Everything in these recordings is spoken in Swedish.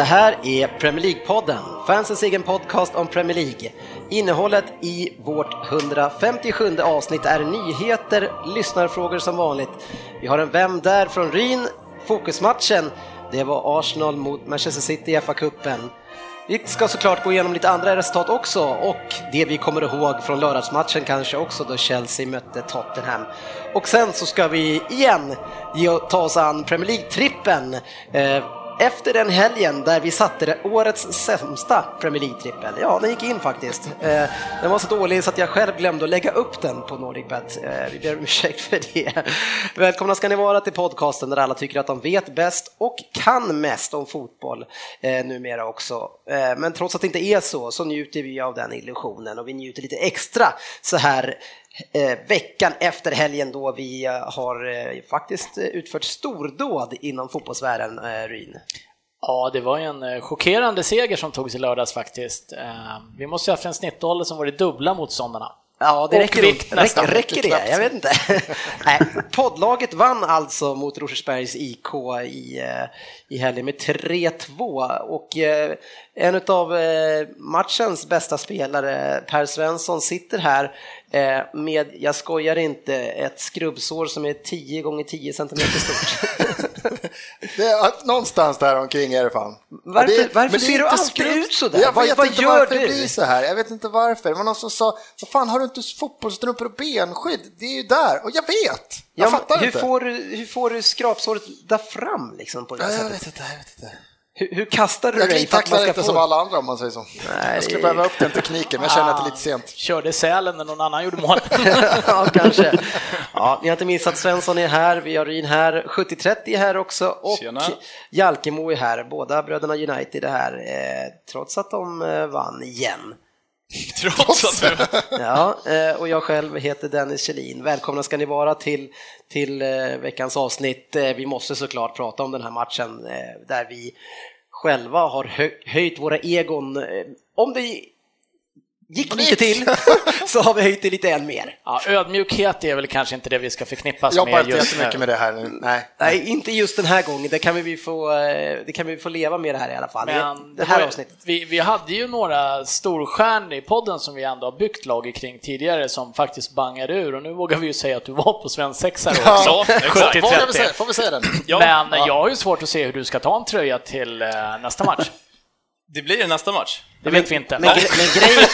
Det här är Premier League-podden, fansens egen podcast om Premier League. Innehållet i vårt 157 avsnitt är nyheter, lyssnarfrågor som vanligt. Vi har en Vem där från Ryn, fokusmatchen, det var Arsenal mot Manchester City i FA-cupen. Vi ska såklart gå igenom lite andra resultat också och det vi kommer ihåg från lördagsmatchen kanske också då Chelsea mötte Tottenham. Och sen så ska vi igen ta oss an Premier League-trippen. Eh, efter den helgen där vi satte det årets sämsta Premier League-trippel, ja den gick in faktiskt. Eh, den var så dålig så att jag själv glömde att lägga upp den på NordicBet. Eh, vi ber om ursäkt för det. Välkomna ska ni vara till podcasten där alla tycker att de vet bäst och kan mest om fotboll eh, numera också. Men trots att det inte är så, så njuter vi av den illusionen och vi njuter lite extra så här eh, veckan efter helgen då vi eh, har eh, faktiskt utfört stordåd inom fotbollsvärlden, eh, Ryn. Ja, det var ju en eh, chockerande seger som togs i lördags faktiskt. Eh, Vi måste ju ha haft en snittålder som var det dubbla motståndarna. Ja, det Och räcker, vikt nästan. räcker det? Jag vet inte. Nej, poddlaget vann alltså mot Rosersbergs IK i, eh, i helgen med 3-2 och eh, en av matchens bästa spelare, Per Svensson, sitter här eh, med, jag skojar inte, ett skrubbsår som är 10 gånger 10 centimeter stort. Det är, någonstans där omkring är det fan. Varför- det, varför ser du alltid ut så där? Jag Vad- vet vad inte gör varför du? det blir så här. Jag vet inte varför. Det var någon som sa, vad fan har du inte fotbollstrumpor och benskydd? Det är ju där. Och jag vet! Jag Ja, fattar hur, inte. får, du- hur får du skrapsåret där fram liksom på det Ja, jag sättet? vet inte, jag vet inte. Hur, hur kastar du Jag dig att glidtacklar ska inte få... som alla andra om man säger så. Nej, jag skulle behöva upp den tekniken, men jag känner att det är lite sent. Körde Sälen när någon annan gjorde mål. ja, kanske. Ja, ni har inte missat Svensson är här, vi har Ryn här, 70-30 är här också och Tjena. Jalkemo är här. Båda bröderna United är här, eh, trots att de eh, vann igen. Trots att du... Ja, eh, och jag själv heter Dennis Kjellin. Välkomna ska ni vara till, till eh, veckans avsnitt. Eh, vi måste såklart prata om den här matchen där vi själva har höjt våra egon. Om det gick lite till så har vi höjt det lite än mer. Ja, ödmjukhet är väl kanske inte det vi ska förknippas Jag jobbar med inte just nu. med det här nu. Nej. Nej, inte just den här gången. Det kan vi få, eh, det kan vi få leva med det här i alla fall. Men det här avsnittet. vi, vi hade ju några storstjärnor i podden som vi ändå har byggt laget kring tidigare som faktiskt bangade ur och nu vågar vi ju säga att du var på svensk sexa då Ja, också. exakt. 70-30. Vågar vi säga, får vi säga den? Ja, Men jag har ju svårt att se hur du ska ta en tröja till eh, nästa match. Det blir det nästa match. Det vet vi inte. Men, gre men grejen,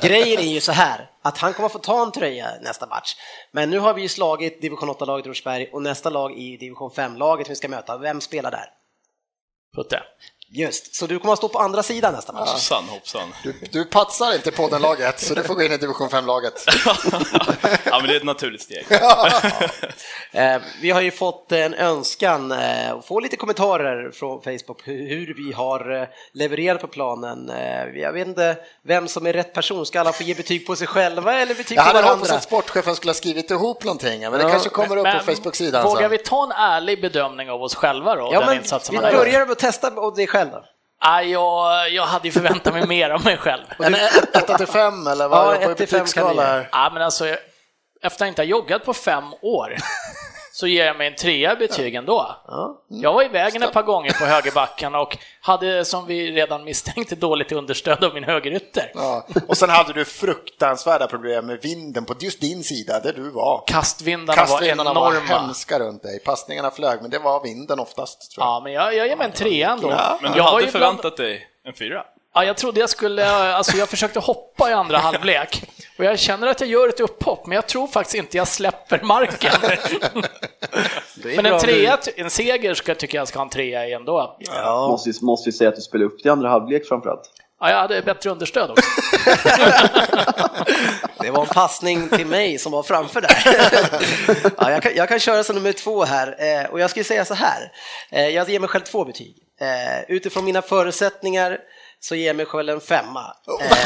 grejen är ju så här, att han kommer få ta en tröja nästa match. Men nu har vi ju slagit division 8-laget Rosersberg och nästa lag är division 5-laget vi ska möta. Vem spelar där? Putte. Just, så du kommer att stå på andra sidan nästa match. Hoppsan, hoppsan. Du, du patsar inte på den laget, så du får gå in i division 5-laget. ja, men det är ett naturligt steg. Eh, vi har ju fått en önskan eh, och få lite kommentarer från Facebook hur, vi har eh, levererat på planen. Eh, jag vet inte vem som är rätt person, ska alla få ge betyg på sig själva eller betyg Jag på hade hoppats varandra? att sportchefen skulle ha skrivit ihop någonting, men det Ja, kanske kommer upp Men på Facebook-sidan. Vågar vi ta en ärlig bedömning av oss själva då? Ja, den men insatsen vi börjar med att testa och dig själv då. Ah, jag, jag hade ju förväntat mig mer av mig själv. En 1 till 5 eller vad Ja, är det på ett till fem kan betygsskala vi här? Ja, men alltså, efter att inte ha joggat på fem år så ger jag mig en trea betyg ändå. Ja. Jag var i vägen ett par gånger på högerbacken och hade, som vi redan misstänkte, dåligt understöd av min högerytter. Ja. Och sen hade du fruktansvärda problem med vinden på just din sida, där du var. Kastvindarna var Kastvindarna var enorma. hemska runt dig. Passningarna flög, men det var vinden oftast. Tror jag. Ja, men jag, jag ger mig en trea ändå. Men du jag var hade ju förväntat dig en fyra? Ja, jag trodde jag skulle, alltså jag försökte hoppa i andra halvlek och jag känner att jag gör ett upphopp, men jag tror faktiskt inte jag släpper marken. Det är Men en trea, en seger ska, tycker jag ska ha en trea i ändå. Ja. Måste, ju- måste ju säga att du spelade upp det i andra halvlek framförallt. Ja, jag hade bättre understöd också. Det var en passning till mig som var framför där. Ja, jag, kan, jag kan köra som nummer två här eh, och jag skulle säga så här. Eh, jag ger mig själv två betyg. Eh, utifrån mina förutsättningar så ger jag mig själv en femma. Eh,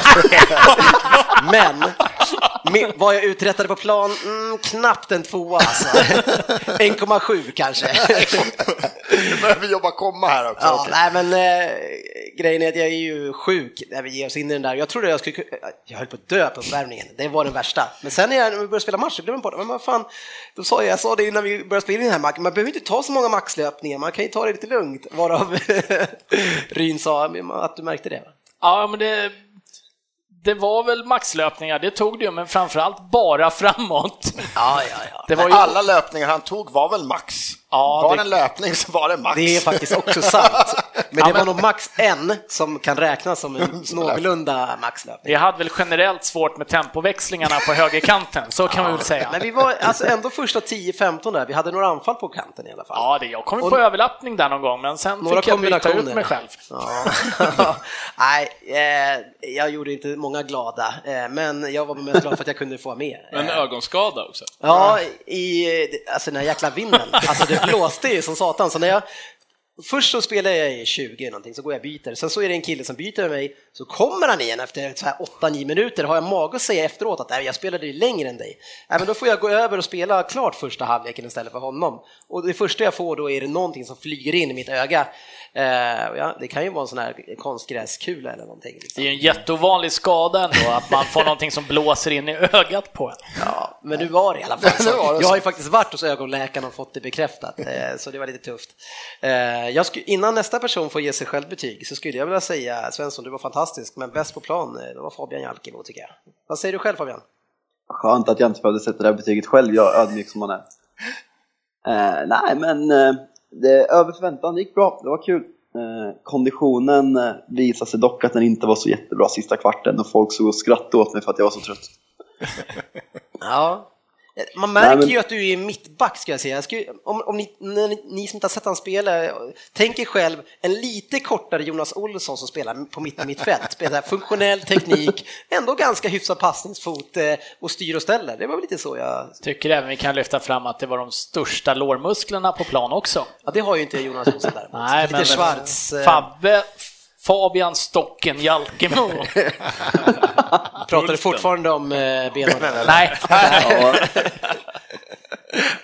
Men vad jag uträttade på plan, mm, knappt en tvåa alltså. 1,7 kanske. Nu vi jobba komma här också. Ja, nej men eh, grejen är att jag är ju sjuk när vi ger oss in i den där. Jag trodde jag skulle jag höll på att dö på uppvärmningen. Det var den värsta. Men sen när, jag, när vi började spela match så glömde jag bort det. Men vad fan, då sa jag, jag sa det innan vi började spela in den här matchen, man behöver inte ta så många maxlöpningar, man kan ju ta det lite lugnt. Varav Ryn sa att du märkte det. Va? Ja, men det, det var väl maxlöpningar, det tog det ju, men framförallt bara framåt. Ja, ja, ja. Det var ju, Alla löpningar han tog var väl max? Ja, var det- en löpning så var det max. Det är faktiskt också sant. Men det Ja, var men- nog max en som kan räknas som en någorlunda maxlöpning. vi hade väl generellt svårt med tempoväxlingarna på högerkanten, så kan vi väl säga. Men vi var alltså ändå första 10-15 där, vi hade några anfall på kanten i alla fall. Ja, det, jag kom Och- på överlappning där någon gång, men sen Några fick jag byta ut mig själv. Ja. Nej, eh, jag gjorde inte många glada, eh, men jag var mest glad för att jag kunde få med. Men Eh, ögonskada också. Ja, i alltså den här jäkla vinden. Alltså det blåste ju som satan. Så när jag, först så spelar jag i 20 någonting, så går jag och byter. Sen så är det en kille som byter med mig, så kommer han igen efter 8-9 minuter. Har jag mag att säga efteråt att Nej, jag spelade ju längre än dig? Nej, men då får jag gå över och spela klart första halvleken istället för honom. Och det första jag får då är det någonting som flyger in i mitt öga. Eh, ja, det kan ju vara en sån här konstgräskula eller någonting. Liksom. Det är ju en jätteovanlig skada ändå, att man får någonting som blåser in i ögat på en. Ja, men nu var det i alla fall så. Jag har så. ju faktiskt varit hos ögonläkaren och fått det bekräftat, eh, så det var lite tufft. Eh, Jag sku, innan nästa person får ge sig själv betyg så skulle jag vilja säga Svensson, du var fantastisk, men bäst på plan, det var Fabian Jalkemo tycker jag. Vad säger du själv Fabian? Skönt att jag inte behövde sätta det här betyget själv, jag är ödmjuk som man är. Eh, nej, men eh, det, över förväntan, det gick bra, det var kul. Eh, konditionen eh, visade sig dock att den inte var så jättebra sista kvarten och folk såg och skrattade åt mig för att jag var så trött. Ja. Man märker Nej, men- ju att du är mittback ska jag säga. Jag skulle, om, om ni, ni, ni som inte har sett han spela, tänk er själv en lite kortare Jonas Olsson som spelar på mitt mittfält. Spelar funktionell teknik, ändå ganska hyfsad passningsfot eh, och styr och ställer. Det var väl lite så jag... Tycker även vi kan lyfta fram att det var de största lårmusklerna på plan också. Ja, det har ju inte Jonas Olsson däremot. Nej, lite men Schwarz. eh, Fabbe, Fabian Stocken Jalkemo. Pratar du fortfarande om eh, benen? Nej, Ja,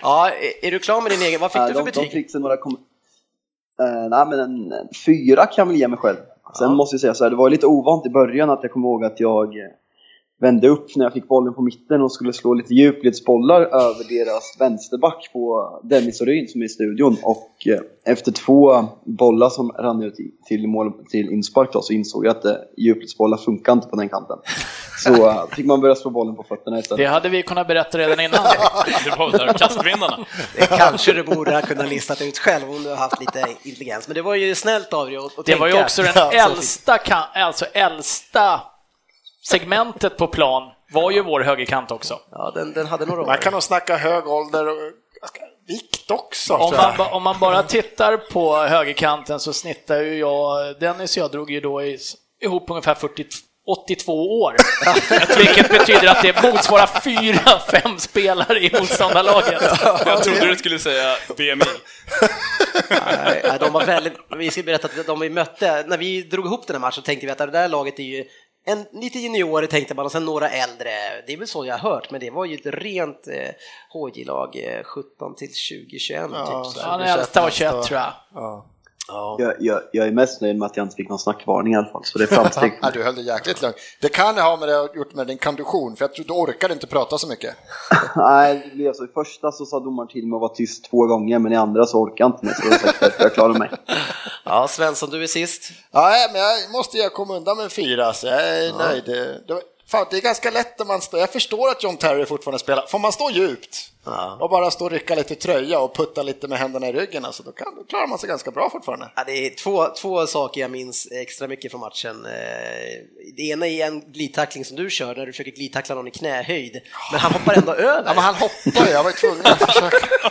Ja, är- du klar med din egen? Vad fick Nej, du för de, de betyg? fick sig några kom- eh, nej, men en, en fyra kan jag väl ge mig själv. Sen Ja. måste jag säga så här, det var lite ovant i början att jag kommer ihåg att jag vände upp när jag fick bollen på mitten och skulle slå lite djupledsbollar över deras vänsterback på Dennis och Ryn som är i studion. Och eh, efter två bollar som rann ut till, mål, till inspark då, så insåg jag att eh, djupledsbollar funkar inte på den kanten. Så eh, fick man börja slå bollen på fötterna istället. det hade vi kunnat berätta redan innan. Det var där kastvindarna. Det kanske du borde ha kunnat listat ut själv om du har haft lite intelligens. Men det var ju snällt av dig att, att Det var ju tänka. också den äldsta, alltså äldsta segmentet på plan var ju vår högerkant också. Ja, den, den hade några år. Man kan nog snacka hög ålder och vikt också. Om man, om man bara tittar på högerkanten så snittar ju jag, Dennis och jag drog ju då i, ihop ungefär 40, 82 år. Vilket betyder att det motsvarar fyra, fem spelare i motståndarlaget. Jag trodde du skulle säga BMI. Nej, de var väldigt, vi ska berätta att de vi mötte, när vi drog ihop den här matchen så tänkte vi att det där laget är ju en, lite juniorer tänkte man och sen några äldre. Det är väl så jag har hört, men det var ju ett rent eh, HJ-lag eh, 17 till 20, 21 typ. Så. Var 21 tror jag. Ja. Ja. Jag, jag, jag är mest nöjd med att jag inte fick någon snackvarning i alla fall, så det är framsteg. Ja, du höll det jäkligt lugnt. Det kan ha med det gjort med din kondition, för jag tror du orkade inte prata så mycket. Nej, det blev så. I första så sa domaren till mig att vara tyst två gånger, men i andra så orkade jag inte mer, så var jag klarade mig. ja, Svensson, du är sist. Ja, men jag måste jag komma undan med fyra, så jag är nöjd. Det, det, fan, det är ganska lätt när man står... Jag förstår att John Terry fortfarande spelar. Får man stå djupt Ja. och bara stå och rycka lite tröja och putta lite med händerna i ryggen, alltså, då, kan, då klarar man sig ganska bra fortfarande. Ja, det är två, två saker jag minns extra mycket från matchen. Eh, Det ena är en glidtackling som du kör när du försöker glidtackla någon i knähöjd, men han hoppar ändå över. Ja, men han hoppar jag var ju tvungen att försöka.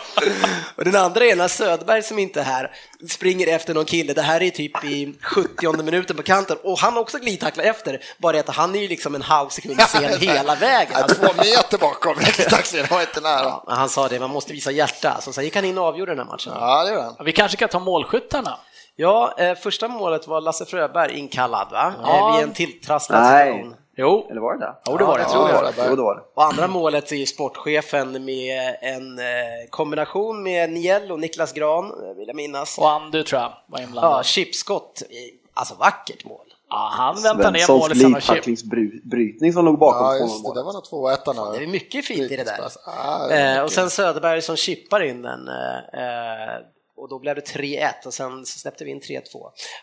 Och den andra är när Söderberg som inte är här springer efter någon kille. Det här är typ i 70 minuten på kanten och han också glidtacklar efter. Bara att han är ju liksom en halv sekund sen hela vägen. Ja, två meter bakom, tacklingen var inte nära. ja, han sa det, man måste visa hjärta. Så sen gick han in och avgjorde den här matchen. Ja, det gör han. Vi kanske kan ta målskyttarna. Ja, eh, första målet var Lasse Fröberg inkallad va? Ja. Eh, vid en tilltrasslad situation. Jo, Eller var det det? Jo, det var det. Ja, tror jag. det. Jo, det var det. Och andra målet är ju sportchefen med en eh, kombination med Niel och Niklas Gran, eh, vill jag minnas. och Andu tror jag var Ja, inblandad. chipskott. i- Alltså vackert mål. Ja, han väntar ner målet chip. glidtacklingsbrytning som låg bakom Ja, ja, just det. Det var nog 2-1 Det är mycket fint i det där. Ah, det Eh, och sen Söderberg som chippar in den. Eh, eh, och då blev det 3-1 och sen släppte vi in 3-2.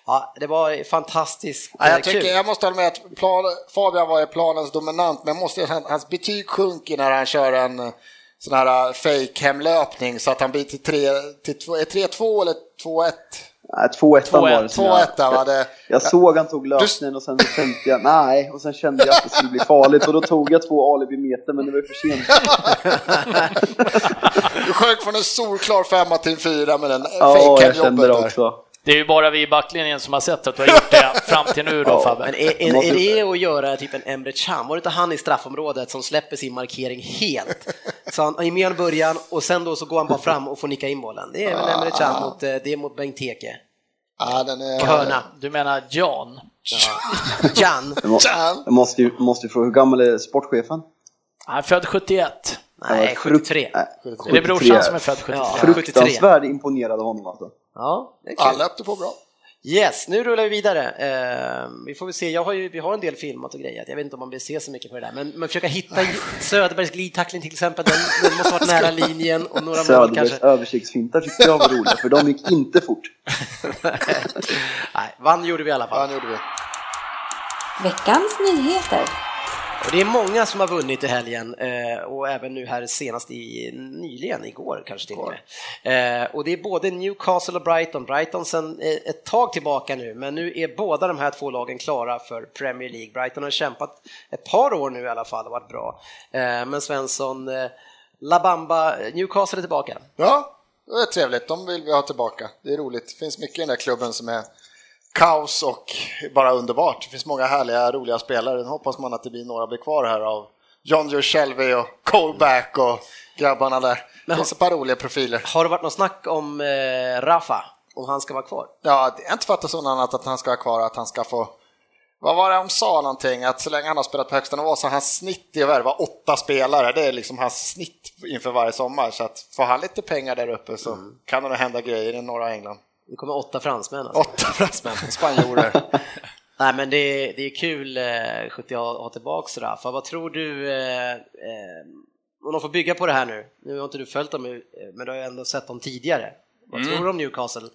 Ja, det var fantastiskt Ja, eh, jag, tycker, kul. jag måste hålla med att plan, Fabian var ju planens dominant, men jag måste, han- hans betyg sjunker när han kör en eh, sån här eh, fake-hemlöpning så att han blir till 3 till två- är 3-2 eller 2-1. Nej, 2-1 var det. 2-1, som 2-1 jag, var det. jag såg han tog lösningen och sen tänkte jag nej, och sen kände jag att det skulle bli farligt och då tog jag två alibi-meter men det var ju för sent. Du sjönk från en solklar femma till en fyra med den Ja, jag kände det där. också. Det är ju bara vi i backlinjen som har sett att du har gjort det fram till nu då Ja, Fabbe. Men är, är, är det att göra typ en Emre Can? Var det inte han i straffområdet som släpper sin markering helt? Så han är med i början och sen då så går han bara fram och får nicka in bollen. Det är väl Emre Can mot, eh, det är mot Bengt Teke. Ja, den är... Hörna. Du menar. Jag må- Can. Jag måste ju, måste ju fråga, hur gammal är sportchefen? Han är född 71. Nej, 73. Nej, Är det brorsan som är född 73? Ja. Fruktansvärd imponerad av honom alltså. Ja, det är kul. Han löpte på bra. Yes, nu rullar vi vidare. Eh, vi får väl se, jag har ju, vi har en del filmat och grejer, jag vet inte om man vill se så mycket på det där, men, men försöka hitta Söderbergs glidtackling till exempel, den, den måste varit nära linjen och några mål Söderbergs kanske. översiktsfintar tyckte jag var roliga, för de gick inte fort. Nej, vann gjorde vi i alla fall. det gjorde vi. Veckans nyheter. Och det är många som har vunnit i helgen eh, och även nu här senast i nyligen, igår kanske till och med. Eh, och det är både Newcastle och Brighton. Brighton sen eh, ett tag tillbaka nu, men nu är båda de här två lagen klara för Premier League. Brighton har kämpat ett par år nu i alla fall och varit bra. Men Svensson, La Bamba, Newcastle är tillbaka. Ja, det är trevligt. De vill vi ha tillbaka. Det är roligt. Det finns mycket i den där klubben som är kaos och bara underbart. Det finns många härliga, roliga spelare. Nu hoppas man att det blir några blir kvar här av John Joe Shelby och Colback och grabbarna där. Det finns ett par roliga profiler. Har det varit något snack om eh, Rafa, om han ska vara kvar? Ja, det är inte fattat så annat att han ska ha kvar, att han ska få vad var det de sa någonting? Att så länge han har spelat på högsta nivå så har hans snitt i att värva åtta spelare. Det är liksom hans snitt inför varje sommar. Så att får han lite pengar där uppe så kan det nog hända grejer i norra England. Det kommer åtta fransmän alltså. Åtta fransmän, spanjorer. Nej men det är, det är kul eh, 70 att ha tillbaks Rafa. Vad tror du, eh, eh, om de får bygga på det här nu, nu har inte du följt dem eh, men du har ju ändå sett dem tidigare. Vad Mm. tror du om Newcastle?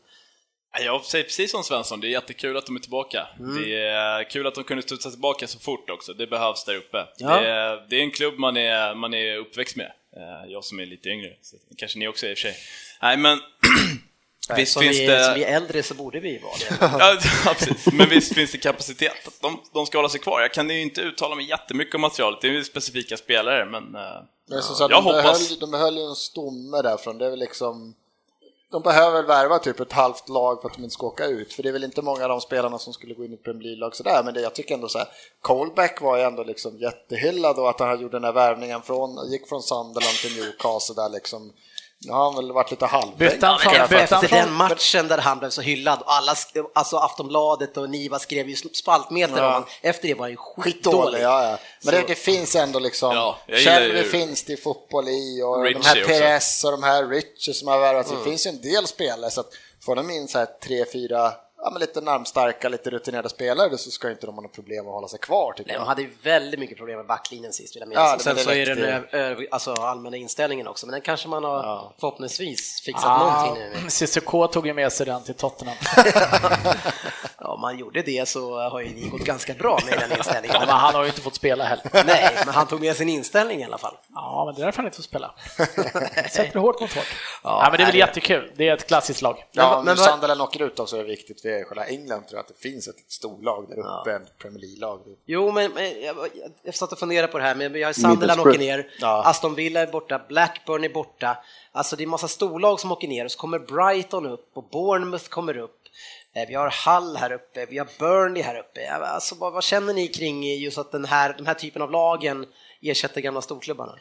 Ja, Jag säger precis som Svensson, det är jättekul att de är tillbaka. Det är kul att de kunde studsa tillbaka så fort också, det behövs där uppe. Ja. Det, är, det är en klubb man är, man är uppväxt med, Eh, jag som är lite yngre, så kanske ni också är i och för sig. Nej men, visst som, finns vi, det... som vi är äldre så borde vi vara det. Ja, ja, precis. Men visst finns det kapacitet. De, de ska hålla sig kvar. Jag kan ju inte uttala mig jättemycket om materialet, det är ju specifika spelare, men... eh, Men så att Jag de, hoppas. behöll, de behöll ju en stomme därifrån. Det är väl liksom... De behöver väl värva typ ett halvt lag för att de inte ska åka ut. För det är väl inte många av de spelarna som skulle gå in i ett Premier League-lag sådär. Men det, jag tycker ändå så här, Colback var ju ändå liksom jättehyllad och att han gjorde den här värvningen från, gick från Sunderland till Newcastle där liksom. Nu har han väl varit lite halvvägs. Efter, den matchen där han blev så hyllad, och alla, alltså Aftonbladet och Niva skrev ju spaltmeter Ja. om honom. Efter det var han ju Skitdålig, ja, ja. Men det, det finns ändå liksom, Ja, Shelby finns det i fotboll i och de Richie här också. Perez och de här Richie som har värvats. Mm. Det finns ju en del spelare så att får de in så här tre, fyra, ja men lite namnstarka, lite rutinerade spelare så ska inte de ha något problem att hålla sig kvar tycker Nej, jag. De hade ju väldigt mycket problem med backlinjen sist vill jag Ja, minnas. det- och sen så är det den alltså, allmänna inställningen också, men den kanske man har Ja. förhoppningsvis fixat Ah, någonting nu med. Cissoko tog ju med sig den till Tottenham. Ja, om man gjorde det så har ju ni gått ganska bra med den inställningen. Ja, men han har ju inte fått spela heller. Nej, men han tog med sin inställning i alla fall. Ja, men det är därför han inte får spela. Sätter hårt mot hårt. Ja, Ja, men det är väl jättekul. Det är ett klassiskt lag. Ja, Men- men vad- Sunderland åker ut också är det viktigt för själva England tror jag att det finns ett storlag där uppe, ett Premier League-lag. Jo, men, men jag, jag, jag satt och funderade på det här, men vi har Sunderland åker ner, Ja. Aston Villa är borta, Blackburn är borta. Alltså det är massa storlag som åker ner och så kommer Brighton upp och Bournemouth kommer upp. Eh, Vi har Hull här uppe, vi har Burnley här uppe. Ja, Alltså, vad, vad känner ni kring just att den här, den här typen av lagen ersätter gamla storklubbarna?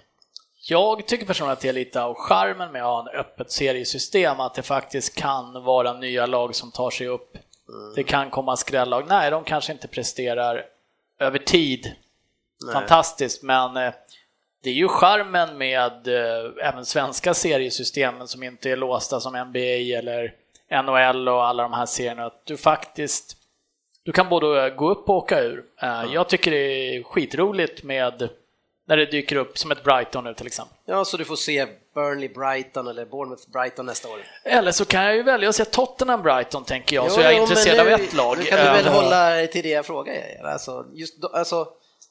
Jag tycker personligen att det är lite av charmen med att ha en öppet seriesystem, att det faktiskt kan vara nya lag som tar sig upp. Det kan komma skrällag. Nej, de kanske inte presterar över tid fantastiskt, men eh, det är ju charmen med eh, även svenska seriesystemen som inte är låsta som NBA eller NHL och alla de här serierna, att du faktiskt du kan både gå upp och åka ur. Eh, Jag tycker det är skitroligt med när det dyker upp som ett Brighton nu till exempel. Ja, så du får se Burnley Brighton eller Bournemouth Brighton nästa år. Eller så kan jag ju välja att se Tottenham Brighton tänker jag, så jag är Jo, intresserad men av nu- ett lag. Nu kan du väl hålla dig till det jag frågar. Alltså, just, alltså,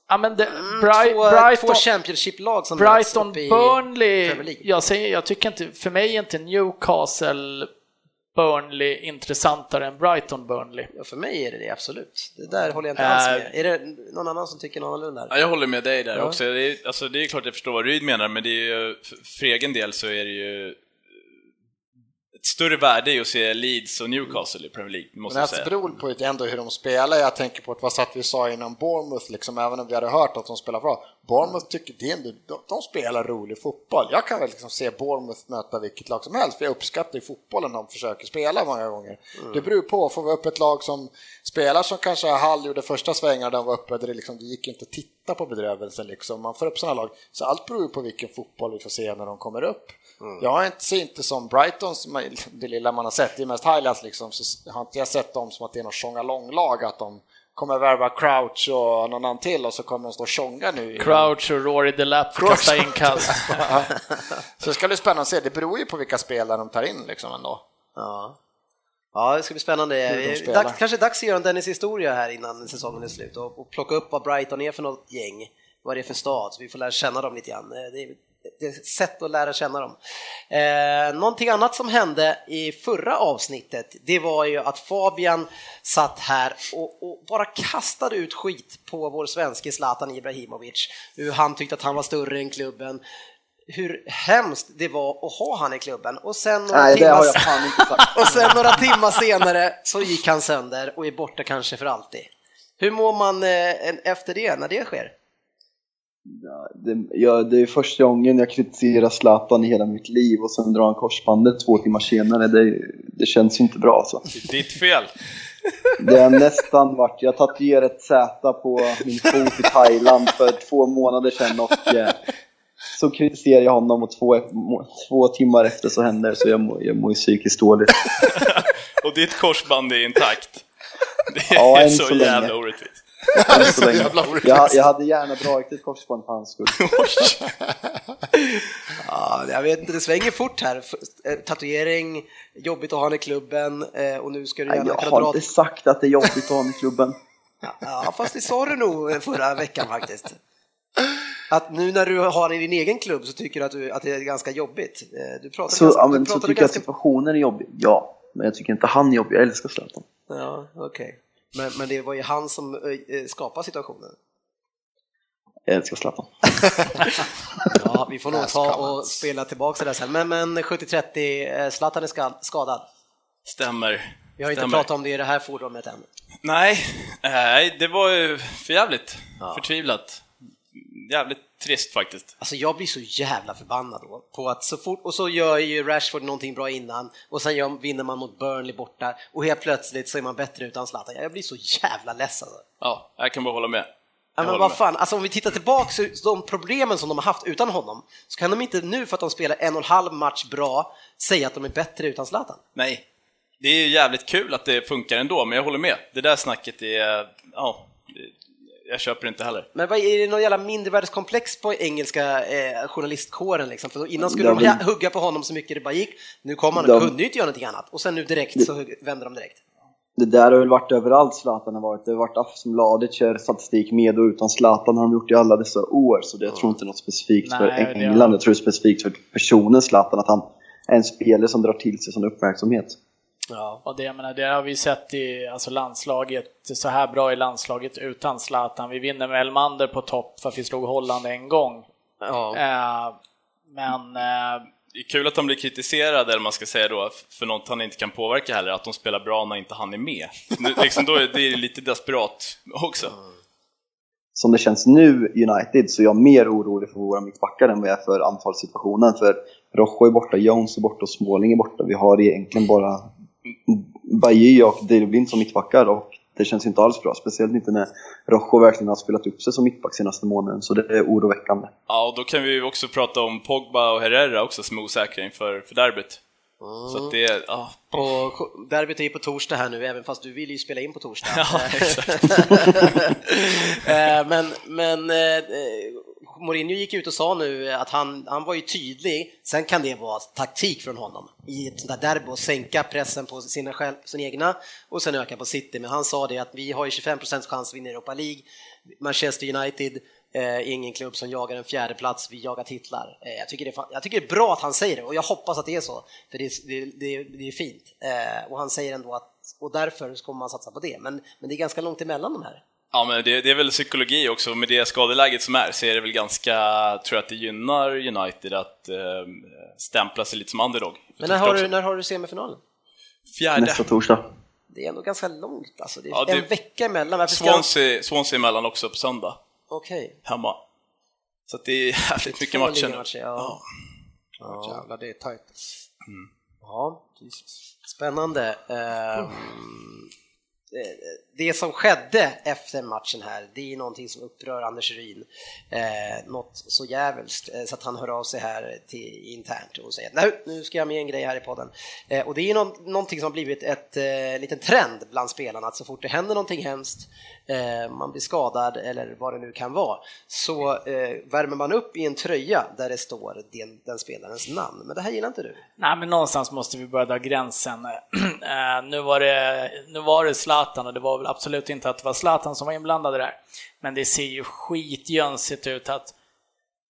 Ja, men det, mm, Bri- två, Brighton, två Championship-lag som Brighton, Burnley. Jag, säger, jag tycker inte, för mig är inte Newcastle Burnley intressantare än Brighton Burnley. Ja, för mig är det det, absolut. Det där håller jag inte alls Äh. med. Är det någon annan som tycker någon annorlunda? Ja, jag håller med dig där Ja. också. Det är, alltså, det är klart jag förstår vad Ryd menar, men det är ju, för- för egen del så är det ju större värde i att se Leeds och Newcastle i Premier League, måste Men jag det säga. beror på ändå hur de spelar. Jag tänker på att vad satt vi sa innan Bournemouth, liksom, även om vi hade hört att de spelar bra. Bournemouth tycker det ändå, de, de spelar rolig fotboll. Jag kan väl liksom se Bournemouth möta vilket lag som helst, för jag uppskattar ju fotbollen de försöker spela många gånger. Det beror på, får vi upp ett lag som spelar som kanske Hall gjorde första svängarna de var uppe, där det, liksom, det gick inte att titta på bedrövelsen liksom. Man får upp sådana lag. Så allt beror ju på vilken fotboll vi får se när de kommer upp. Jag har inte, ser inte som Brighton, som, det lilla man har sett, det är mest highlights liksom, så har inte jag sett dem som att det är något tjonga-lång-lag, att de kommer värva Crouch och någon annan till och så kommer de stå och tjonga nu. Crouch och Rory Delap kasta inkast. Så det ska bli spännande att se, det beror ju på vilka spelare de tar in liksom ändå. Ja. Ja, det ska bli spännande. Dags, kanske dags att göra en Dennis historia här innan säsongen är slut och, och plocka upp vad Brighton är för något gäng, vad det är för stad, så vi får lära känna dem lite grann. Det är, det är ett sätt att lära känna dem. Eh, någonting annat som hände i förra avsnittet, det var ju att Fabian satt här och, och bara kastade ut skit på vår svenske Zlatan Ibrahimovic, hur han tyckte att han var större än klubben, hur hemskt det var att ha han i klubben och sen några Nej, timmar och sen några timmar senare så gick han sönder och är borta kanske för alltid. Hur mår man eh, efter det, när det sker? Ja, det, ja, det är första gången jag kritiserar Zlatan i hela mitt liv och sen drar han korsbandet två timmar senare. Det, det känns ju inte bra alltså. Det är ditt fel. Det har nästan varit, jag tatuerade ett Z på min fot i Thailand för två månader sedan och eh, så kritiserar jag honom och två, två timmar efter så händer det så jag mår, jag mår ju psykiskt dåligt. Och ditt korsband är intakt. Det är Ja, så, så jävla orättvist. Så länge. jävla. Jag, jag hade gärna dragit ett korsband för hans skull. Ja, jag vet inte, det svänger fort här. Eh, Tatuering, jobbigt att ha han i klubben eh, och nu ska du gärna jag har inte sagt att det är jobbigt att ha honom i klubben. Ja, fast det sa du nog förra veckan faktiskt. Att nu när du har i din egen klubb så tycker du att, du, att det är ganska jobbigt. Eh, Du pratar Så, ganska, ja, du men, så tycker jag att ganska... situationen är jobbig. Ja, men jag tycker inte han är jobbig. Jag älskar Zlatan. Ja, okej. Men, men det var ju han som eh, skapade situationen. Jag älskar Zlatan. Ja, vi får nog ta och spela tillbaka det där sen. Men, men 70-30, eh, Zlatan är ska- skadad. Stämmer. Vi har inte Stämmer. pratat om det i det här forumet än. Nej, nej, det var ju för jävligt. Förtvivlat. Jävligt trist faktiskt. Alltså jag blir så jävla förbannad då på att så fort, och så gör ju Rashford någonting bra innan och sen gör, vinner man mot Burnley borta och helt plötsligt så är man bättre utan Zlatan. Jag blir så jävla less alltså. Ja, jag kan bara hålla med. Ja, men vad fan, alltså om vi tittar tillbaka så de problemen som de har haft utan honom så kan de inte nu för att de spelar en och en halv match bra säga att de är bättre utan Zlatan. Nej, det är ju jävligt kul att det funkar ändå, men jag håller med. Det där snacket är, ja, jag köper inte heller. Men vad är det någon jävla mindervärdeskomplex på engelska eh, journalistkåren liksom? För innan skulle de men- hugga på honom så mycket det bara gick. Nu kom han och De- kunde ju inte göra någonting annat och sen nu direkt så hugg- vänder de direkt. Det där har väl varit överallt Zlatan har varit. Det har varit Aftonbladet kör statistik med och utan Zlatan har de gjort i alla dessa år. Så det, jag tror inte något specifikt Nej, för det England. Jag tror specifikt för personen Zlatan, att han är en spelare som drar till sig sån uppmärksamhet. Ja. Och det, jag menar, det har vi sett i alltså landslaget, så här bra i landslaget utan Zlatan. Vi vinner med Elmander på topp för att vi slog Holland en gång. Ja. Eh, men eh, Det är kul att han blir kritiserad, eller man ska säga då, för något han inte kan påverka heller, att de spelar bra när inte han är med. Nu, liksom då är det lite desperat också. som det känns nu United så är jag mer orolig för våra mittbackar än vad jag är för anfallssituationen. För Rojo är borta, Jones är borta och Småling är borta. Vi har egentligen bara Bajy och David Blind som mittbackar och det känns inte alls bra. Speciellt inte när Rojo verkligen har spelat upp sig som mittback senaste månaden. Så det är oroväckande. Ja, och då kan vi ju också prata om Pogba och Herrera också som är osäkra inför för derbyt. Så att det, ja. Och derbyt är ju på torsdag här nu, även fast du vill ju spela in på torsdag. Ja, exakt. Eh, men men eh, Mourinho gick ut och sa nu att han, han var ju tydlig, sen kan det vara taktik från honom i ett sånt där derby och sänka pressen på sina, själv, sina egna och sen öka på City. Men han sa det att vi har ju 25% chans att vinna Europa League, Manchester United Eh, ingen klubb som jagar en fjärde plats, vi jagar titlar. Eh, jag, tycker det är, jag tycker det är bra att han säger det och jag hoppas att det är så, för det är, det, det, det är fint. Eh, och han säger ändå att, och därför så kommer man satsa på det, men, men det är ganska långt emellan de här. Ja, men det, det är väl psykologi också, med det skadeläget som är så är det väl ganska, tror jag att det gynnar United att eh, stämpla sig lite som underdog. Men när har, du, när har du semifinalen? Fjärde. Nästa torsdag. Det är ändå ganska långt alltså, det är Ja, det- en vecka emellan. Varför Swansea, Swansea emellan också på söndag, Okej. hemma. Så att det är jävligt mycket matcher nu. ligamatcher, ja. Ja. Jävlar, det är tajt. Ja, spännande. Ehm, eh, Eh, det som skedde efter matchen här, det är någonting som upprör Anders Ryn. Eh, något så jävligt eh, så att han hör av sig här till, internt och säger nu, nu ska jag med en grej här i podden. Eh, och det är någon, någonting som har blivit ett eh, liten trend bland spelarna att så fort det händer någonting hemskt, Eh, man blir skadad eller vad det nu kan vara, så eh, värmer man upp i en tröja där det står den, den spelarens namn. Men det här gillar inte du? Nej, men någonstans måste vi börja dra gränsen. Eh, nu, var det, nu var det Zlatan och det var väl absolut inte att det var Zlatan som var inblandad i det där. Men det ser ju skitjönsigt ut att...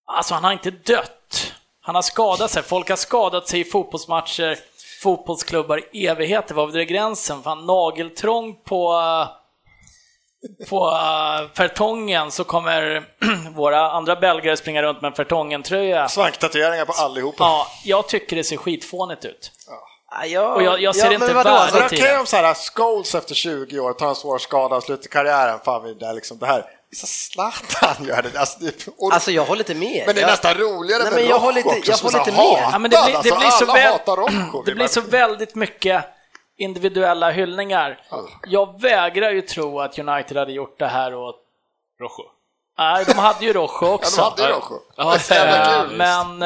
Alltså, han har inte dött. Han har skadat sig. Folk har skadat sig i fotbollsmatcher, fotbollsklubbar i evigheter. Var det gränsen? Fan, nageltrång på... Eh, eh, På uh, Fertongen så kommer våra andra belgare springa runt med en Fertongen-tröja. Svanktatueringar på allihopa. Ja, jag tycker det ser skitfånigt ut. Ja, jag, Och jag- jag ser inte men vadå, värdet alltså, Så det i okej om så här, Scholes efter 20 år tar en svår skada och slutar karriären. Fan, vi där liksom det här. Så Zlatan gör det. Alltså, det och, Alltså jag håller inte med. men det är jag, nästan roligare Nej, med men jag Rojo håller inte- också, jag håller så inte med. hatad. Ja, men det blir, det Alltså, blir så alla väl, det blir så väldigt mycket individuella hyllningar. Jag vägrar ju tro att United hade gjort det här åt... Rojo. Nej, de hade ju Rojo Ja, också. de hade ju Rojo. Ja, kul. Men...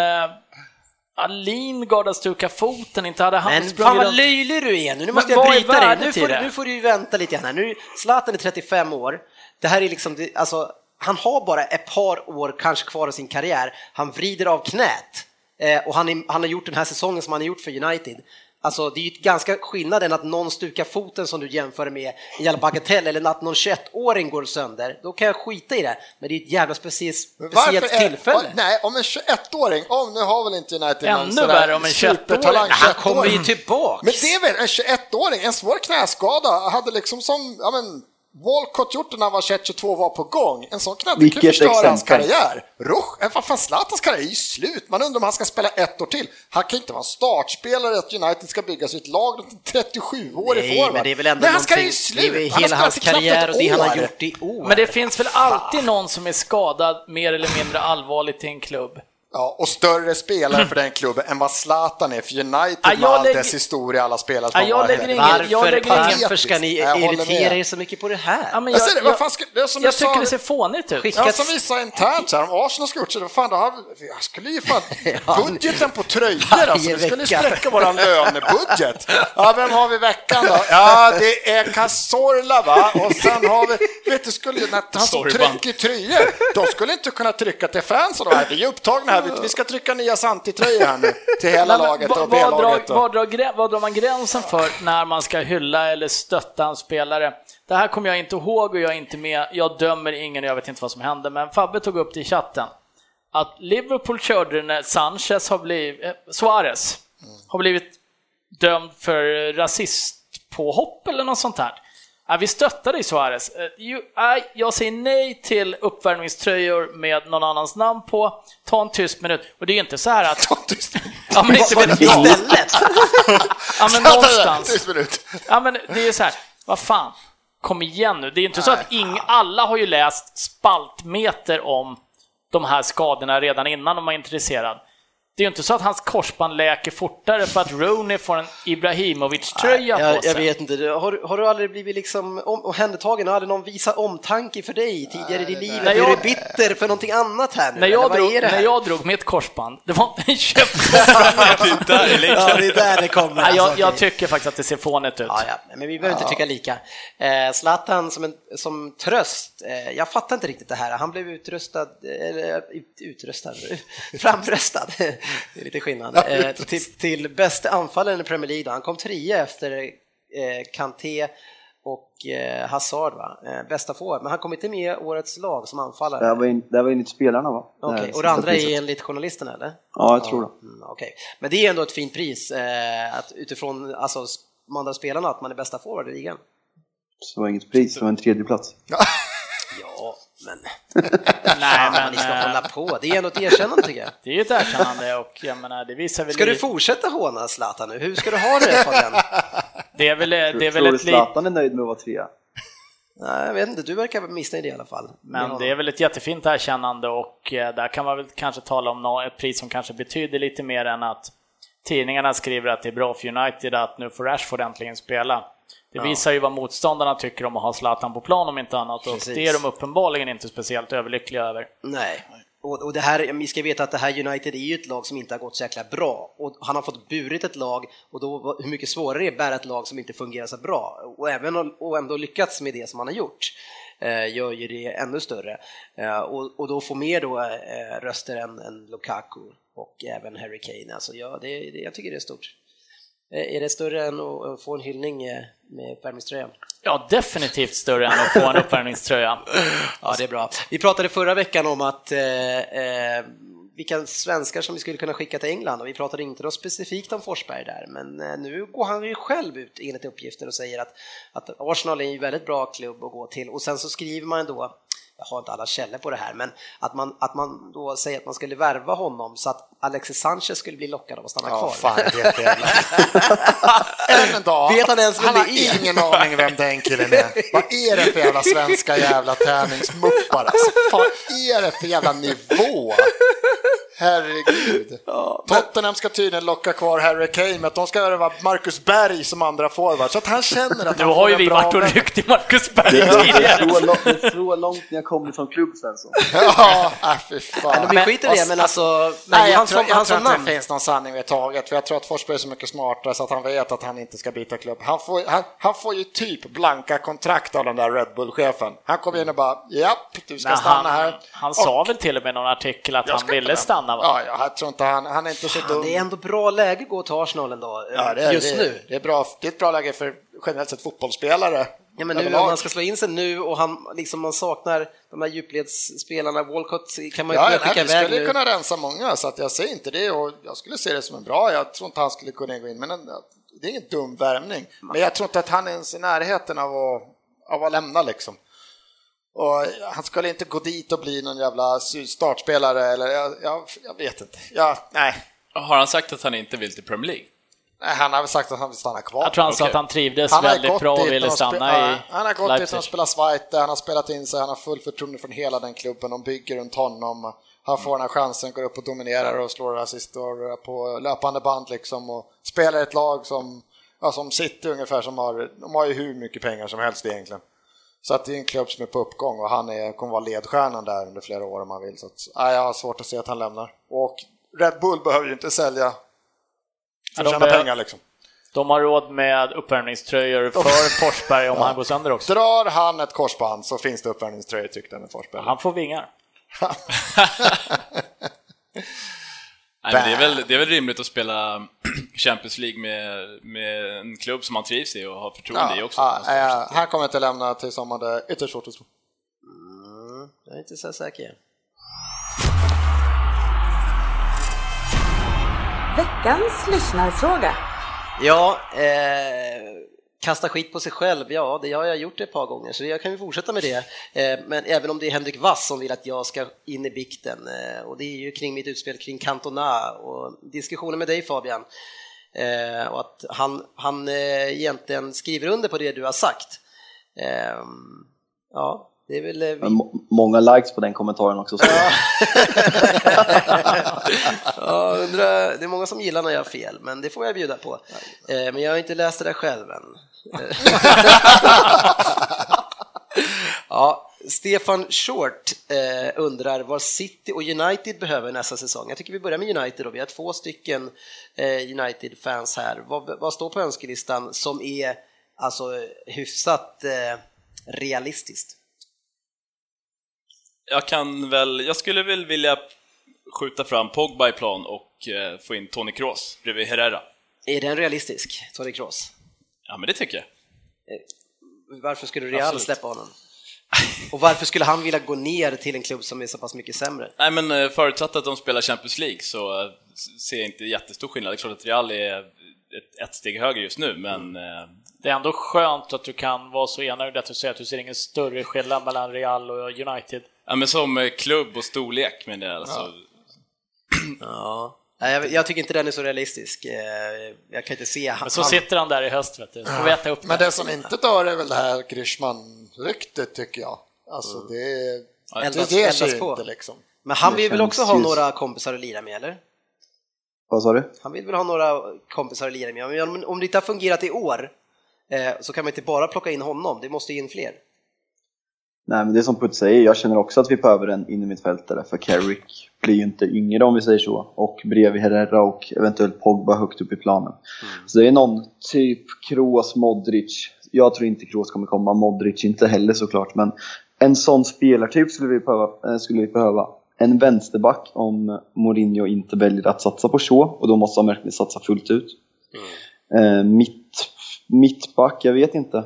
ja, Lingard har stukat foten, inte hade han men fan vad löjlig du är nu, nu måste jag bryta dig. Nu får, det? nu får du ju vänta lite grann här. Nu, Zlatan är 35 år. Det här är liksom, alltså, han har bara ett par år kanske kvar av sin karriär. Han vrider av knät eh, och han, är, han har gjort den här säsongen som han har gjort för United. Alltså det är ju ganska skillnad än att någon stukar foten som du jämför med en jävla bagatell eller att någon 21-åring går sönder. Då kan jag skita i det. Men det är ett jävla speciellt, speciellt är- tillfälle. Oj, nej, om en 21-åring, om nu har väl inte United någon Ännu sådär värre om en 21-åring. supertalang Han kommer ju 21-åring. tillbaks. Men det är väl en 21-åring, en svår knäskada, hade liksom som, ja men, Walcott gjort det när han var 21-22 var på gång. En sån knäck kan förstöra hans karriär. Rush, äh, vad fan, Zlatans karriär är ju slut. Man undrar om han ska spela ett år till. Han kan inte vara startspelare att United ska bygga sitt lag runt en 37-årig Nej, forward. men det är väl ändå Nej, hans karriär är ju det är slut. hela Han har hans karriär och det han har gjort i år. Men det finns väl alltid någon som är skadad mer eller mindre allvarligt i en klubb. Ja, och större spelare för den klubben än vad Zlatan är för United Ja, jag med all lägger- dess historia, alla spelare Ja, som jag har lägger ingen- jag Varför, lägger ingen- varför ska ni Jag irritera er så mycket på det här? Ja, men Jag jag, ser det, vad jag, fan ska, det är som jag tycker sa, det ser fånigt ut. Ja, som vi sa internt här, om Arsenal skulle gjort så, vad fan, då har jag skulle ju fan, Ja, budgeten på tröjor alltså, vi skulle spräcka våran lönebudget. Ja, vem har vi i veckan då? Ja, det är Cazorla va, och sen har vi, vet du, skulle, när han som trycker tröjor, de skulle inte kunna trycka till fansen då, vi är upptagna här, vi- vi ska trycka nya Santi-tröjor här nu, till hela Nej, laget och B-laget. vad, drar, drar man gränsen för när man ska hylla eller stötta en spelare? Det här kommer jag inte ihåg och jag är inte med. Jag dömer ingen och jag vet inte vad som hände, men Fabbe tog upp det i chatten. Att Liverpool körde när Sanchez har blivit, eh, Suarez har blivit dömd för rasistpåhopp eller något sånt här. Ja, vi stöttar dig Suarez. Eh, nej, Jag säger nej till uppvärmningströjor med någon annans namn på. Ta en tyst minut. Och det är ju inte så här att... Ja, men inte vet jag. Istället! Ja, men någonstans. Tyst minut. Ja, men det är så här, vad fan. kom igen nu. Det är ju inte så att ing, alla har ju läst spaltmeter om de här skadorna redan innan de var intresserade. Det är ju inte så att hans korsband läker fortare för att Rooney får en Ibrahimovic-tröja på jag, sig. jag vet inte, har, har du aldrig blivit liksom om- omhändertagen? Har aldrig någon visat omtanke för dig tidigare i ditt liv? Nej, Är jag- du bitter för någonting annat här nu? när, jag drog, är det här? när jag drog mitt korsband, det var inte en köpt Det är. Ja, det är där det kommer. Nej, alltså, jag, jag tycker faktiskt att det ser fånigt ut. Ja, ja, men vi behöver inte tycka lika. Eh, Zlatan som, en, som tröst, eh, jag fattar inte riktigt det här. Han blev utrustad, eller ut, utrustad, framröstad, det är lite skillnad, eh, till, till bästa anfallaren i Premier League. Då. Han kom trea efter eh, Kanté och eh, Hazard, va? Eh, bästa forward, men han kom inte med i årets lag som anfallare. Det här var, in, det här var enligt spelarna va? Okej, här och det andra priset. är enligt journalisten eller? Ja, jag tror det. Mm, Okej, men det är ändå ett fint pris eh, att utifrån alltså, de andra spelarna att man är bästa forward i ligan. Så det var inget pris, det var en tredje plats. Men Nej, men ni ska eh, hålla på. Det är ändå ett erkännande tycker jag. Det är ju ett erkännande och jag menar, det visar väl... Ska du fortsätta håna Zlatan nu? Hur ska du ha det Fabian? Det är väl, det är väl tror du ett lit... Zlatan är nöjd med att vara trea? Nej, jag vet inte, du verkar vara missnöjd i alla fall. Men det är väl ett jättefint erkännande och eh, där kan man väl kanske tala om nå- ett pris som kanske betyder lite mer än att tidningarna skriver att det är bra för United att nu får Rashford äntligen spela. Det visar ju vad motståndarna tycker om att ha Zlatan på plan om inte annat och Precis. det är de uppenbarligen inte speciellt överlyckliga över. Nej. Och, och det här, vi ska veta att det här United är ju ett lag som inte har gått så jäkla bra. Och han har fått burit ett lag och då hur mycket svårare det är att bära ett lag som inte fungerar så bra. Och även och ändå lyckats med det som han har gjort eh, gör ju det ännu större. Eh, och, och då få mer då eh, röster än, än Lukaku och även Harry Kane. Alltså, ja, det, det, jag tycker det är stort. Eh, är det större än att få en hyllning eh, med uppvärmningströjan? Ja, definitivt större än att få en uppvärmningströja. Ja, det är bra. Vi pratade förra veckan om att eh, eh, vilka svenskar som vi skulle kunna skicka till England och vi pratade inte något specifikt om Forsberg där, men nu går han ju själv ut enligt uppgifter och säger att, att Arsenal är en väldigt bra klubb att gå till och sen så skriver man då jag har inte alla källor på det här, men att man, att man då säger att man skulle värva honom så att Alexis Sanchez skulle bli lockad av att stanna Ja, kvar. fan det. Än en dag. Vet han ens vem han har det är? ingen aning vem den killen är. Vad är det för jävla svenska jävla tärningsmuppar? Alltså, vad är det för jävla nivå? Herregud. Tottenham ska tydligen locka kvar Harry Kane med att de ska värva Marcus Berg som andra forward så att han känner att Nu han har får ju vi varit och ryckt i Marcus Berg Det är tidigare. så, långt, det är så långt ni har kommit som klubb Svensson. Ja, äh, fy Men fan. vi skiter i det, men alltså, Nej, han tror, som, jag han tror som inte namn. det finns någon sanning med taget, för jag tror att Forsberg är så mycket smartare så att han vet att han inte ska byta klubb. Han får, han, han får ju typ blanka kontrakt av den där Red Bull-chefen. Han kommer in och bara, japp, du ska Nej, stanna han, här. han sa väl till och med någon artikel att han ville inte stanna va? Ja, jag tror inte han, han är inte så dum. Det är ändå bra läge att gå till Arsenal ändå, ja, det är, just det, nu. Det är, bra, det är ett bra läge för generellt sett fotbollsspelare. Ja, men nu om man ska slå in sig nu och han, liksom, man saknar de här djupledsspelarna, Walcott kan man ju Ja, börja nej, skicka vi iväg skulle nu. kunna rensa många, så att jag säger inte det och jag skulle se det som en bra, jag tror inte han skulle kunna gå in, men en, det är ingen dum värvning. Men jag tror inte att han är ens i närheten av att, av att lämna liksom. Och han skulle inte gå dit och bli någon jävla startspelare eller jag, jag, jag vet inte. Ja, nej. Har han sagt att han inte vill till Premier League? Nej, han har väl sagt att han vill stanna kvar. Jag tror han sa att han trivdes Han har väldigt gått bra och ville stanna i Han har gått dit Leipzig. spelar Zweite, han har spelat in sig, han har full förtroende från hela den klubben, de bygger runt honom. Han får den här chansen, går upp och dominerar och slår assistor på löpande band liksom och spelar ett lag som, ja, som City ungefär, som har, de har ju hur mycket pengar som helst egentligen. Så att det är en klubb som är på uppgång och han är, kommer vara ledstjärnan där under flera år om han vill. Så att, ja, jag har svårt att se att han lämnar. Och Red Bull behöver ju inte sälja för Ja, att de tjäna behöver- pengar liksom. De har råd med uppvärmningströjor för Forsberg om han går sönder också. Drar han ett korsband så finns det uppvärmningströjor tyckte jag med Forsberg. Han får vingar. Nej, men det, är väl, det är väl rimligt att spela Champions League med, med en klubb som man trivs i och har förtroende i också. Ja, ja, han kommer inte lämna till sommaren, det är ytterst svårt att tro. Mm, jag är inte så säker. Veckans lyssnarfråga. Ja, eh, kasta skit på sig själv, ja det har jag gjort ett par gånger så jag kan ju fortsätta med det. Eh, men även om det är Henrik Wass som vill att jag ska in i bikten eh, och det är ju kring mitt utspel kring Cantona och diskussionen med dig Fabian. Eh, och att han, han eh, egentligen skriver under på det du har sagt. Eh, ja, det är väl... eh, vi- Många likes på den kommentaren också. Så. ja, undrar, det är många som gillar när jag har fel, men det får jag bjuda på. Eh, men jag har inte läst det där själv än. Ja, Stefan Short eh, undrar vad City och United behöver nästa säsong. Jag tycker vi börjar med United då. Vi har två stycken eh, United-fans här. Vad, vad står på önskelistan som är alltså hyfsat eh, realistiskt? Jag kan väl, jag skulle väl vilja skjuta fram Pogba i plan och eh, få in Toni Kroos bredvid Herrera. Är den realistisk, Tony Kroos? Ja, men det tycker jag. Varför skulle Real Absolut. släppa honom? Och varför skulle han vilja gå ner till en klubb som är så pass mycket sämre? Nej, men eh, förutsatt att de spelar Champions League så eh, ser jag inte jättestor skillnad. Det är klart att Real är ett, ett steg högre just nu, men eh, Det är ändå skönt att du kan vara så enögd att du säger att du ser ingen större skillnad mellan Real och United. ja, men som eh, klubb och storlek men det är alltså... Ja. Nej, jag, jag tycker inte den är så realistisk. Eh, Jag kan inte se han. Men så sitter han där i höst, vet du. Får vi äta upp Men det. det som inte dör är väl det här Griezmann-ryktet tycker jag. Alltså det, det Eldas- ger eldas sig på. inte liksom. Men han Det vill väl också ha några kompisar att lira med, eller? Vad sa du? Han vill väl ha några kompisar att lira med. Men om- det inte har fungerat i år eh, så kan man inte bara plocka in honom, det måste in fler. Nej, men det är som Putt säger, jag känner också att vi behöver en innermittfältare för Carrick blir ju inte yngre om vi säger så. Och bredvid Herrera och eventuellt Pogba högt upp i planen. Så det är någon typ Kroos, Modric. Jag tror inte Kroos kommer komma, Modric inte heller såklart. Men en sån spelartyp skulle vi behöva. eh, Skulle vi behöva. En vänsterback om Mourinho inte väljer att satsa på så och då måste han verkligen satsa fullt ut. Eh, mitt, mittback, jag vet inte.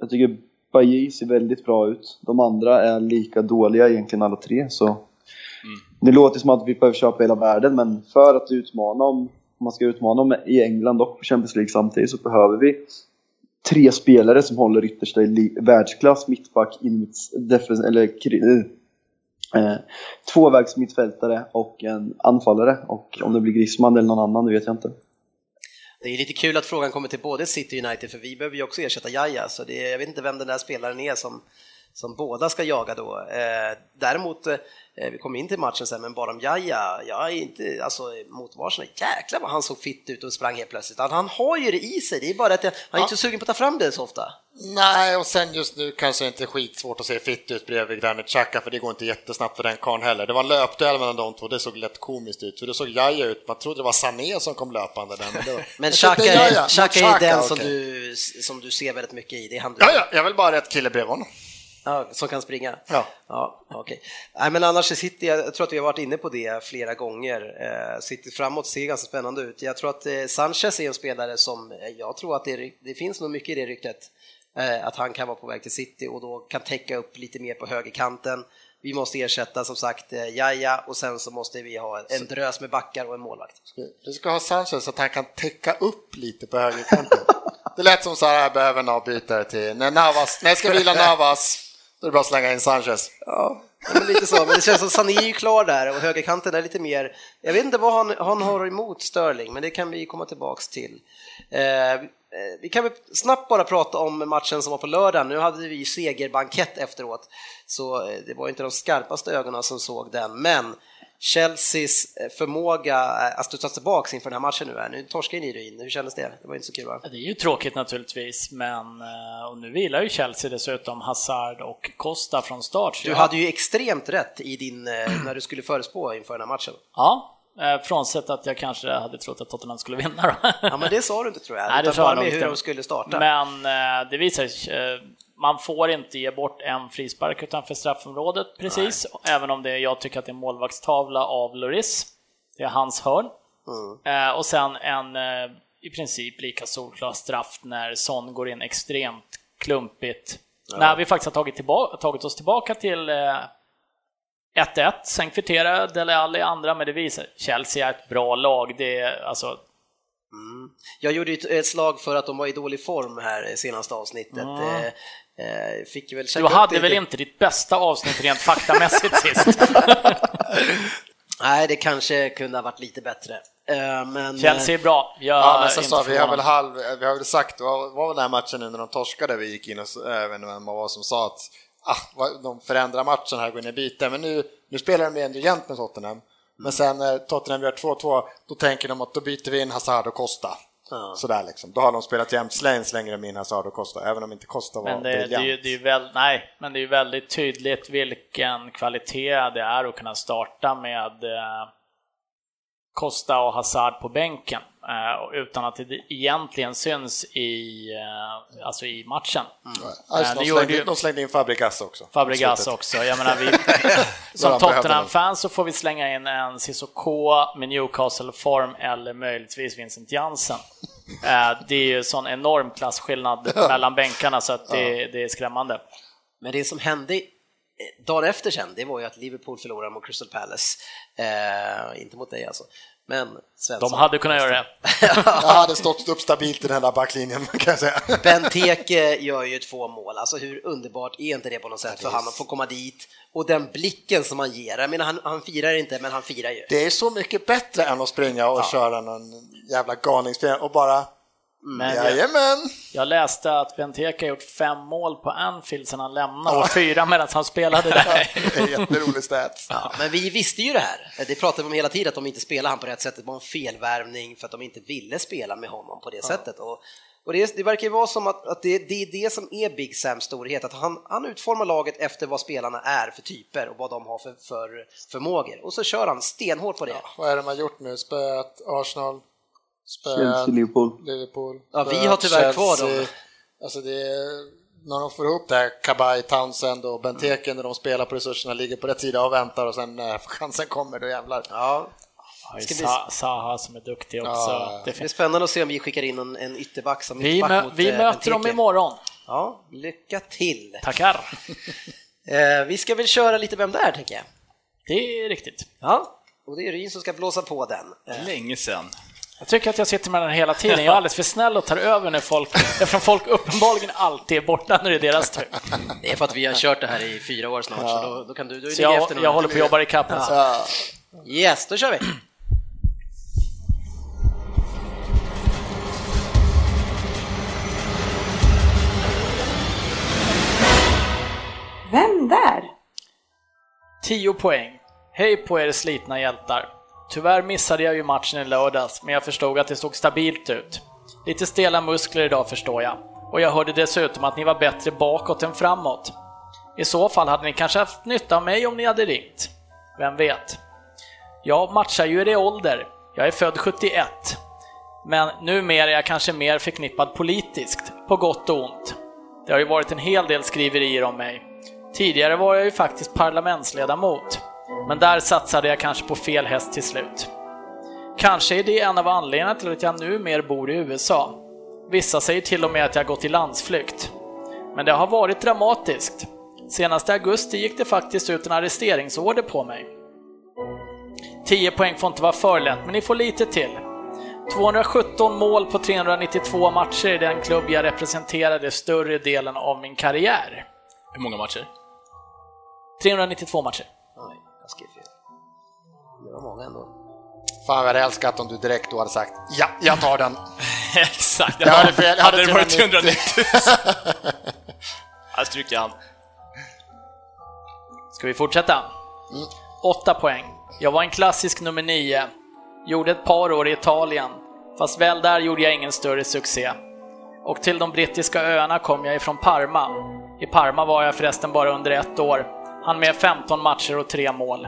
Jag tycker Bajy ser väldigt bra ut. De andra är lika dåliga egentligen alla tre. Så Det låter som att vi behöver köpa hela världen men för att utmana om, om man ska utmana om i England och Champions League samtidigt så behöver vi tre spelare som håller yttersta i världsklass, mittback, in, defens, eller kri- eh, tvåvägsmittfältare och en anfallare. Och om det blir Griezmann eller någon annan, det vet jag inte. Det är lite kul att frågan kommer till både City och United för vi behöver ju också ersätta Jaja så det, jag vet inte vem den där spelaren är som, som båda ska jaga då. Eh, däremot, eh, vi kommer in till matchen sen, men bara om Jaja, jag är inte, alltså mot Arsenal, jäklar vad han såg fitt ut och sprang helt plötsligt. Han, han har ju det i sig, det är bara att han är inte så sugen på att ta fram det så ofta. Nej, och sen just nu kanske inte skitsvårt att se fitt ut bredvid Granit Xhaka för det går inte jättesnabbt för den karln heller. Det var en löpduell mellan de två, det såg lätt komiskt ut. För det såg Jaja ut, man trodde det var Sané som kom löpande där. Men, det var... Men Xhaka är, Xhaka är den som, okej. du, som du ser väldigt mycket i, det är han du Ja, ja, jag vill bara rätt kille bredvid honom. Ja, som kan springa? Ja. ja okej. Nej, men annars City, jag tror att vi har varit inne på det flera gånger. Eh, City framåt ser ganska spännande ut. Jag tror att eh, Sanchez är en spelare som, eh, jag tror att det, det finns nog mycket i det ryktet, eh, att han kan vara på väg till City och då kan täcka upp lite mer på högerkanten. Vi måste ersätta som sagt eh, Jaja och sen så måste vi ha en drös med backar och en målvakt. Du ska ha Sanchez så att han kan täcka upp lite på högerkanten. Det lät som så här, jag behöver en avbytare till, när Navas, när jag ska vila Navas, då är det bara att slänga in Sanchez. Ja, men lite så. Men det känns som Sané är ju klar där och högerkanten är lite mer... Jag vet inte vad han, han har emot Sterling, men det kan vi komma tillbaks till. Eh, eh, vi kan väl snabbt bara prata om matchen som var på lördagen. Nu hade vi ju segerbankett efteråt, så eh, det var inte de skarpaste ögonen som såg den, men Chelseas eh, förmåga eh, att studsa tillbaks inför den här matchen nu är. Nu torskar ni ju in, hur kändes det? Det var inte så kul va? Det är ju tråkigt naturligtvis, men eh, och nu vilar ju Chelsea dessutom Hazard och Costa från start. Du hade ju extremt rätt i din, när du skulle förespå inför den här matchen. Ja, frånsett att jag kanske hade trott att Tottenham skulle vinna då. Ja, men det sa du inte tror jag, Nej, det utan bara med hur de skulle starta. Men det visar sig, man får inte ge bort en frispark utanför straffområdet precis, även om det jag tycker att det är en målvaktstavla av Lloris. Det är hans hörn. Mm. Eh, och sen en eh, i princip lika solklar straff när Son går in extremt klumpigt. När vi faktiskt har tagit, tagit oss tillbaka till eh, 1-1, sen kvitterar Dele Alli andra, men det visar Chelsea är ett bra lag. Det är, alltså, Jag gjorde ett- slag för att de var i dålig form här senaste avsnittet. Eh, Fick ju väl du hade det väl lite. inte ditt bästa avsnitt rent faktamässigt sist? Nej, det kanske kunde ha varit lite bättre. Eh, Men, Chelsea är bra. Jag Ja, men sen sa vi har väl halv, vi har väl sagt, det var, var väl den här matchen nu när de torskade vi gick in och, jag vet inte vem var som sa att ah, de förändrar matchen här, går in i biten, men nu, nu spelar de ändå jämnt med Tottenham. Men sen när Tottenham gör 2-2, då tänker de att då byter vi in Hazard och Costa. Ja. Sådär liksom. Då har de spelat jämnt, Slane slänger de in Hazard och Costa, även om inte Costa var Men det, det, är briljant. det är ju väl, nej, men det är ju väldigt tydligt vilken kvalitet det är att kunna starta med eh, Costa och Hazard på bänken eh, utan att det egentligen syns i, eh, alltså i matchen. Eh, det, det de, slängde, ju- de slängde in Fabregas också. Fabregas också. Jag menar, vi, som Tottenham-fans så får vi slänga in en Cissoko med Newcastle-form eller möjligtvis Vincent Jansen. Eh, Det är ju sån enorm klasskillnad mellan bänkarna så att det, det är skrämmande. Men det som hände dagen efter sen, det var ju att Liverpool förlorade mot Crystal Palace. Eh, inte mot dig alltså. Men Svensson. De hade kunnat göra det. Jag hade stått upp stabilt i den där backlinjen kan jag säga. Benteke gör ju två mål, alltså hur underbart är inte det på något sätt för han att få komma dit och den blicken som han ger, jag menar han, han firar inte men han firar ju. Det är så mycket bättre än att springa och köra någon jävla galningsspel och bara Men jag, Jajamän! jag läste att Benteke har gjort fem mål på Anfield sedan han lämnade och fyra medan han spelade där. Det är jätterolig stats. Ja, men vi visste ju det här, det pratade vi om hela tiden, att de inte spelade han på rätt sätt, det var en felvärvning för att de inte ville spela med honom på det sättet. Och, och det, det verkar ju vara som att, att det, det är det som är Big Sams storhet, att han, han utformar laget efter vad spelarna är för typer och vad de har för, för förmågor. Och så kör han stenhårt på det. Vad är det man gjort nu? Spöat Arsenal, Chelsea, Liverpool. Liverpool. Ja, vi har tyvärr kvar Chelsea. dem. Alltså det är, när de får ihop det här, Kabay, Townsend och Benteke när de spelar på resurserna, ligger på rätt sida och väntar och sen när chansen kommer, då jävlar. Ja, Ja, Ska vi- Sa- Saha som är duktig också. Ja. Det blir spännande att se om vi skickar in en, en ytterback som Vi, ytterback mö, mot vi eh, möter dem Benteke. imorgon. Ja, lycka till! Tackar. Eh, vi ska väl köra lite Vem där, tänker jag. Det är riktigt. Ja, och det är Ryn som ska blåsa på den. Eh, Länge sedan. Jag tycker att jag sitter med den hela tiden. Jag är alldeles för snäll och tar över när folk, eftersom folk uppenbarligen alltid är borta när det är deras tur. Det är för att vi har kört det här i fyra år snart, så då, då kan du, du Så jag, efter någon. jag håller på att jobba ikapp. Alltså. Ja. Yes, då kör vi! Vem där? 10 poäng. Hej på er slitna hjältar. Tyvärr missade jag ju matchen i lördags, men jag förstod att det såg stabilt ut. Lite stela muskler idag förstår jag. Och jag hörde dessutom att ni var bättre bakåt än framåt. I så fall hade ni kanske haft nytta av mig om ni hade ringt. Vem vet? Jag matchar ju er i ålder. Jag är född 71. Men numera är jag kanske mer förknippad politiskt, på gott och ont. Det har ju varit en hel del skriverier om mig. Tidigare var jag ju faktiskt parlamentsledamot, men där satsade jag kanske på fel häst till slut. Kanske är det en av anledningarna till att jag nu mer bor i USA. Vissa säger till och med att jag gått i landsflykt. Men det har varit dramatiskt. Senast i augusti gick det faktiskt ut en arresteringsorder på mig. 10 poäng får inte vara för lätt, men ni får lite till. 217 mål på 392 matcher i den klubb jag representerade större delen av min karriär. Hur många matcher? 392 matcher. Var många ändå. Fan jag hade älskat om du direkt då hade sagt ja, jag tar den. Exakt. Jag hade fel, jag hade hade det varit 390. 390 Här stryker jag han. Ska vi fortsätta? 8 poäng. Jag var en klassisk nummer 9. Gjorde ett par år i Italien, fast väl där gjorde jag ingen större succé. Och till de brittiska öarna kom jag ifrån Parma. I Parma var jag förresten bara under ett år. Han med 15 matcher och 3 mål.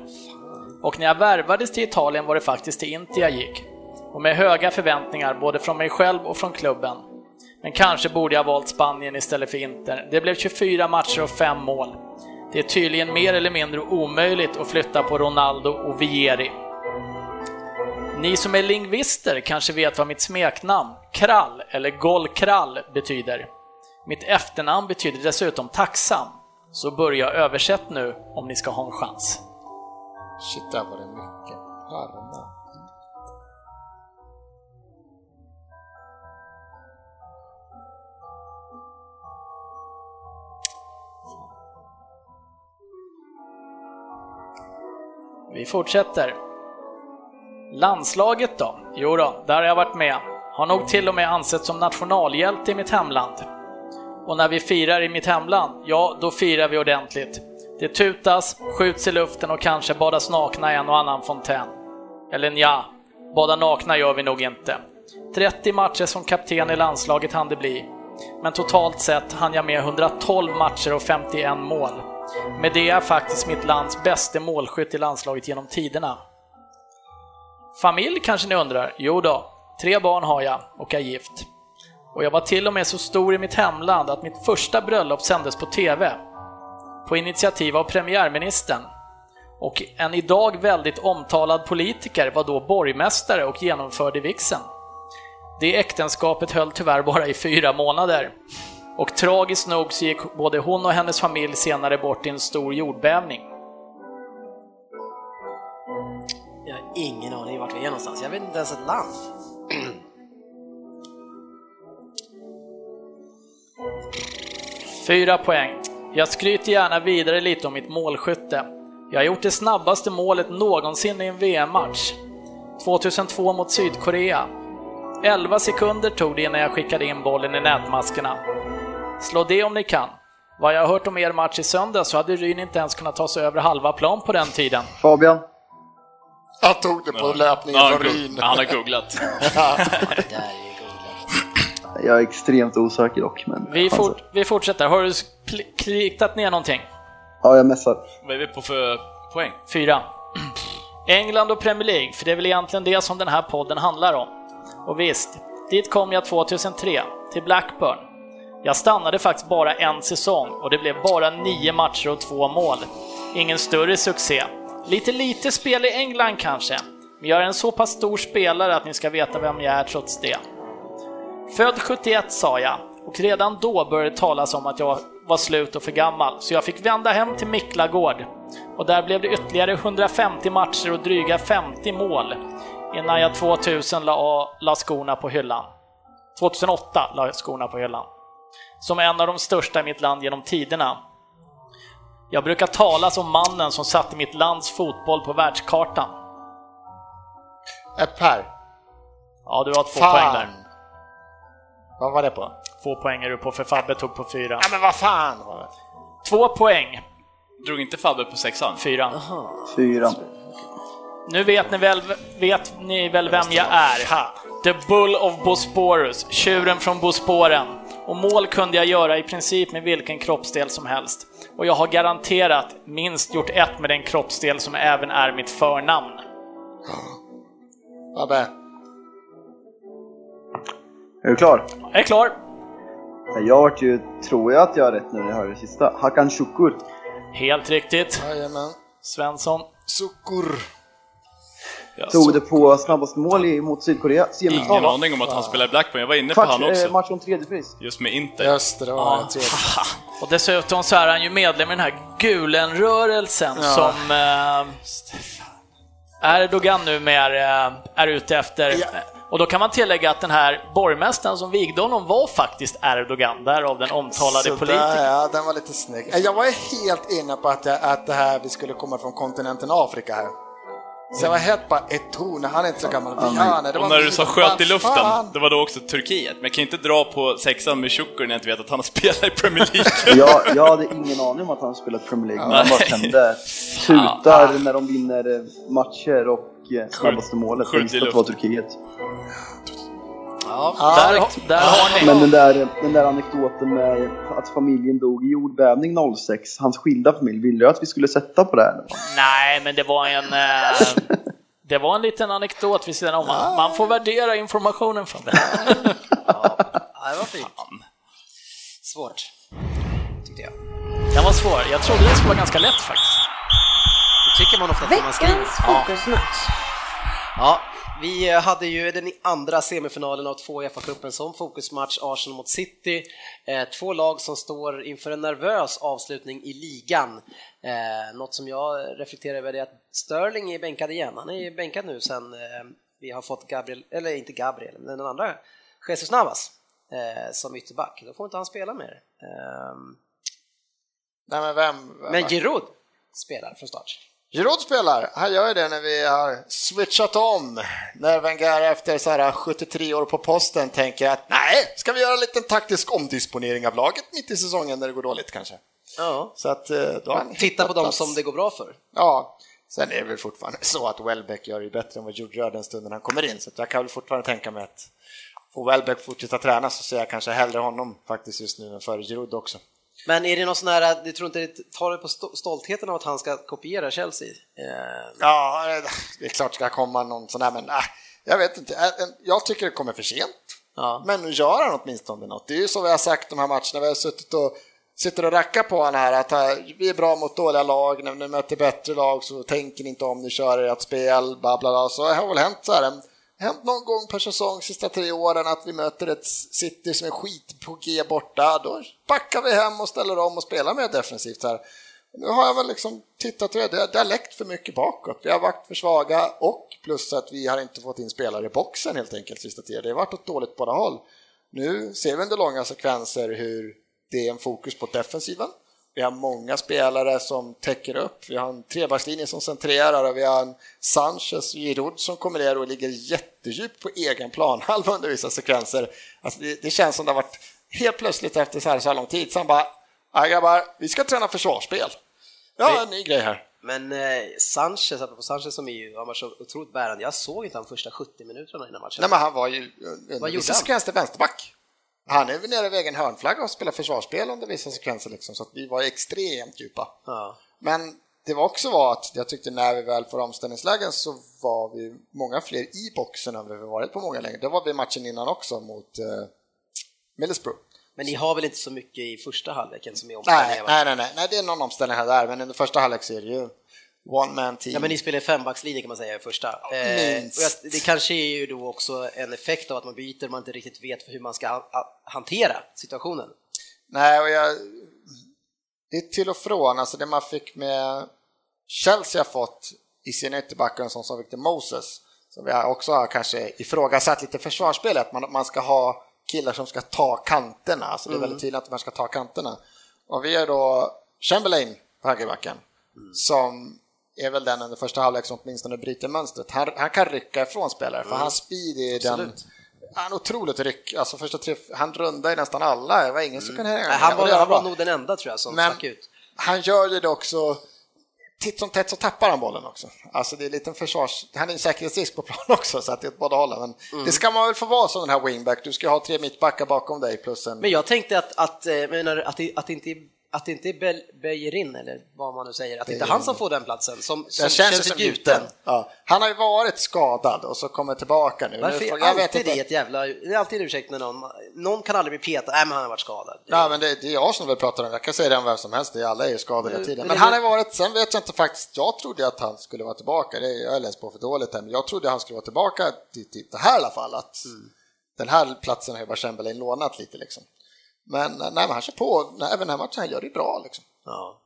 Och när jag värvades till Italien var det faktiskt till Inter jag gick. Och med höga förväntningar både från mig själv och från klubben. Men kanske borde jag valt Spanien istället för Inter. Det blev 24 matcher och 5 mål. Det är tydligen mer eller mindre omöjligt att flytta på Ronaldo och Vieri. Ni som är lingvister kanske vet vad mitt smeknamn, Krall eller Golkrall, betyder. Mitt efternamn betyder dessutom tacksam. Så börja översätt nu om ni ska ha en chans. Shit, där var det mycket. Parma. Vi fortsätter. Landslaget då? Jo då, där har jag varit med. Har nog till och med ansetts som nationalhjälte i mitt hemland. Och när vi firar i mitt hemland, ja, då firar vi ordentligt. Det tutas, skjuts i luften och kanske badas nakna i en och annan fontän. Eller ja, bada nakna gör vi nog inte. 30 matcher som kapten i landslaget hann det bli. Men totalt sett hann jag med 112 matcher och 51 mål. Med det är jag faktiskt mitt lands bästa målskytt i landslaget genom tiderna. Familj kanske ni undrar? Jo då, tre barn har jag och är gift. Och jag var till och med så stor i mitt hemland att mitt första bröllop sändes på TV. På initiativ av premiärministern. Och en idag väldigt omtalad politiker var då borgmästare och genomförde vigseln. Det äktenskapet höll tyvärr bara i fyra månader. Och tragiskt nog så gick både hon och hennes familj senare bort i en stor jordbävning. Jag har ingen aning vart vi är någonstans. Jag vet inte ens ett land. Fyra poäng. Jag skryter gärna vidare lite om mitt målskytte. Jag har gjort det snabbaste målet någonsin i en VM-match. 2002 mot Sydkorea. 11 sekunder tog det innan jag skickade in bollen i nätmaskerna. Slå det om ni kan. Vad jag har hört om er match i söndag så hade Ryn inte ens kunnat ta sig över halva plan på den tiden. Fabian? Han tog det på löpningen Ja, från Ryn. han har googlat. Jag är extremt osäker dock, men... Vi, fort, vi fortsätter. Har du kl- kritat ner någonting? Ja, jag messar. Vad är vi på för poäng? Fyra. England och Premier League, för det är väl egentligen det som den här podden handlar om. Och visst, dit kom jag 2003, till Blackburn. Jag stannade faktiskt bara en säsong och det blev bara nio matcher och två mål. Ingen större succé. Lite lite spel i England kanske, men jag är en så pass stor spelare att ni ska veta vem jag är trots det. Född 71 sa jag, och redan då började det talas om att jag var slut och för gammal, så jag fick vända hem till Miklagård. Och där blev det ytterligare 150 matcher och dryga 50 mål innan jag 2000 la, la skorna på hyllan. 2008 la jag skorna på hyllan. Som en av de största i mitt land genom tiderna. Jag brukar tala som mannen som satte mitt lands fotboll på världskartan. Äh, per. Ja, du har två poäng Fan. där. Vad var det på? Två poäng är du på, för Fabbe tog på fyra. Ja, men vad fan? Två poäng, Drog inte Fabbe på sexan? fyra. Fyra. Nu vet ni väl, vet ni väl vem jag är? The Bull of Bosporus, tjuren från Bosporen. Och mål kunde jag göra i princip med vilken kroppsdel som helst. Och jag har garanterat minst gjort ett med den kroppsdel som även är mitt förnamn. Fabbe. Är du klar? Jag är klar. Jag vart ju, tror jag att jag har rätt nu när jag hör det sista. Hakan Şükür. Helt riktigt. Jajamän. Svensson. Sukur. Tog det på snabbast mål i- mot Sydkorea. Ingen Semifinal aning om att han spelar i Blackburn, jag var inne på Kvart, han eh, också. match om tredje pris. Just med Inter. Just det, det var Ja. tredje. Och dessutom så är han ju medlem i den här Gulen-rörelsen som eh, Erdogan numera eh, är ute efter. Ja. Och då kan man tillägga att den här borgmästaren som vigde honom var faktiskt Erdogan, därav den omtalade Sådär, politikern. ja, den var lite snygg. Jag var helt inne på att, jag, att det här vi skulle komma från kontinenten Afrika här. Så jag var helt bara ett ton, han är inte så gammal. Ja, nej, det Och när du sa sköt i luften, fan? det var då också Turkiet. Men jag kan inte dra på sexan med Şükür när jag inte vet att han har spelat i Premier League. Jag, jag hade ingen aning om att han spelat Premier League, men han bara kände tutar när de vinner eh, matcher och eh, snabbaste målet. Jag visste att det var. Turkiet. Ja, Där, där har ni. Men den där, den där anekdoten med att familjen dog i jordbävning 06, hans skilda familj, ville du att vi skulle sätta på det här? Nej, men det var en... Eh, det var en liten anekdot vid sidan om. Man, man får värdera informationen från det. ja, det var fint. Svårt, tyckte jag. Den var svår. Jag trodde det skulle vara ganska lätt faktiskt. Tycker man ofta när man skriver. Veckans fokusmatch. Ja, vi hade ju den andra semifinalen av två Uefa-cupen som fokusmatch, Arsenal mot City. Eh, två lag som står inför en nervös avslutning i ligan. Eh, något som jag reflekterar över är att Sterling är bänkad igen. Han är ju bänkad nu sen eh, vi har fått Gabriel, eller inte Gabriel, men den andra, Jesus Navas som ytterback. Då får inte han spela mer. Nej, men vem? vem men Giroud spelar från start. Giroud spelar, han gör ju det när vi har switchat om. När Wenger efter så här 73 år på posten tänker att nej, ska vi göra en liten taktisk omdisponering av laget mitt i säsongen när det går dåligt kanske. Ja. Så att, eh, då har Titta på dem som det går bra för. Ja, sen är det väl fortfarande så att Welbeck gör det bättre än vad Jude gör den stunden han kommer in. Så jag kan väl fortfarande tänka mig att får Welbeck fortsätta träna så ser jag kanske hellre honom faktiskt just nu än före Giroud också. Men är det någon sån här, du tror inte det tar det på sto- stoltheten av att han ska kopiera Chelsea? Eh, Ja, det är klart ska komma någon sån här, men nej, jag vet inte. Jag tycker det kommer för sent. ja. Men nu gör han åtminstone något. Det är ju så vi har sagt de här matcherna, vi har suttit och sitter och rackar på honom här att vi är bra mot dåliga lag, när ni möter bättre lag så tänker ni inte om, ni kör ert spel, bla bla bla. Så det har väl hänt så här, hänt någon gång per säsong sista tre åren att vi möter ett City som är skit på G borta, då backar vi hem och ställer om och spelar mer defensivt här. Nu har jag väl liksom tittat och det, det har läckt för mycket bakåt. Vi har varit för svaga och plus att vi har inte fått in spelare i boxen helt enkelt sista tiden. Det har varit åt dåligt på båda håll. Nu ser vi under långa sekvenser hur det är en fokus på defensiven. Vi har många spelare som täcker upp. Vi har en trebackslinje som centrerar och vi har en Sanchez och Giroud som kommer ner och ligger jättedjupt på egen planhalva under vissa sekvenser. Alltså det, det känns som det har varit helt plötsligt efter så här, så här lång tid. Sen bara, ja grabbar, vi ska träna försvarsspel. Ja, en ny grej här. Men eh, Sanchez, apropå Sanchez som är ju, han var så otroligt bärande, jag såg inte han första 70 minuterna innan matchen. Nej, men han var ju Vad under gjorde vissa han? sekvenser vänsterback. Han är väl nere vid egen hörnflagga och spelar försvarsspel under vissa sekvenser, liksom, så att vi var extremt djupa. Ja. Men det var också var att jag tyckte när vi väl får omställningslägen så var vi många fler i boxen än vi varit på många längre. Det var vi matchen innan också mot eh, Middlesbrough. Men ni har väl inte så mycket i första halvleken som är omställningar? nej, nej, nej, nej, det är någon omställning här där, men under första halvlek så är det ju one man team. Ja, men ni spelar fembackslinje kan man säga i första. Eh, det kanske är ju då också en effekt av att man byter och man inte riktigt vet hur man ska ha, ha, hantera situationen. Nej, och jag... Det är till och från, alltså det man fick med Chelsea har fått i sina ytterbackar en sån som Victor Moses, som vi också har kanske ifrågasatt lite försvarsspelet, man, man ska ha killar som ska ta kanterna, alltså det är väldigt tydligt att man ska ta kanterna. Och vi är då Chamberlain på högerbacken, som är väl den under första halvlek som åtminstone bryter mönstret. Han, han kan rycka ifrån spelare, för hans speed är den... Han otroligt ryck, alltså första tre, han rundar i nästan alla, det var ingen som kunde hänga han var, det han var nog den enda tror jag som Men stack ut. han gör ju det också titt som tätt så tappar han bollen också. Alltså det är en försvars... Han är en säkerhetsrisk på plan också så att det är åt båda hållen. Men Mm. det ska man väl få vara som den här wingback. Du ska ha tre mittbackar bakom dig plus en... Men jag tänkte att, att, eh, menar, att, det, att det inte att det inte är Bellerin, eller vad man nu säger, att det inte är han som får den platsen, som, som Den känns, känns som gjuten. Ja. Han har ju varit skadad och så kommer tillbaka nu. Varför nu får- jag vet alltid inte. det ett jävla... Det är alltid en ursäkt när någon... Någon kan aldrig bli petad. Nej, men han har varit skadad. Ja, men det, det är jag som vill prata om det. Jag kan säga det om vem som helst. Det är alla är ju skadade hela tiden. men det- han har varit, sen vet jag inte faktiskt, jag trodde att han skulle vara tillbaka. Det är jag är läst på för dåligt här, men jag trodde han skulle vara tillbaka till, till det här i alla fall. Att Mm. Den här platsen har ju bara Chamberlain lånat lite liksom. Men nej, men han kör på, även den här matchen, han gör det bra liksom. Ja.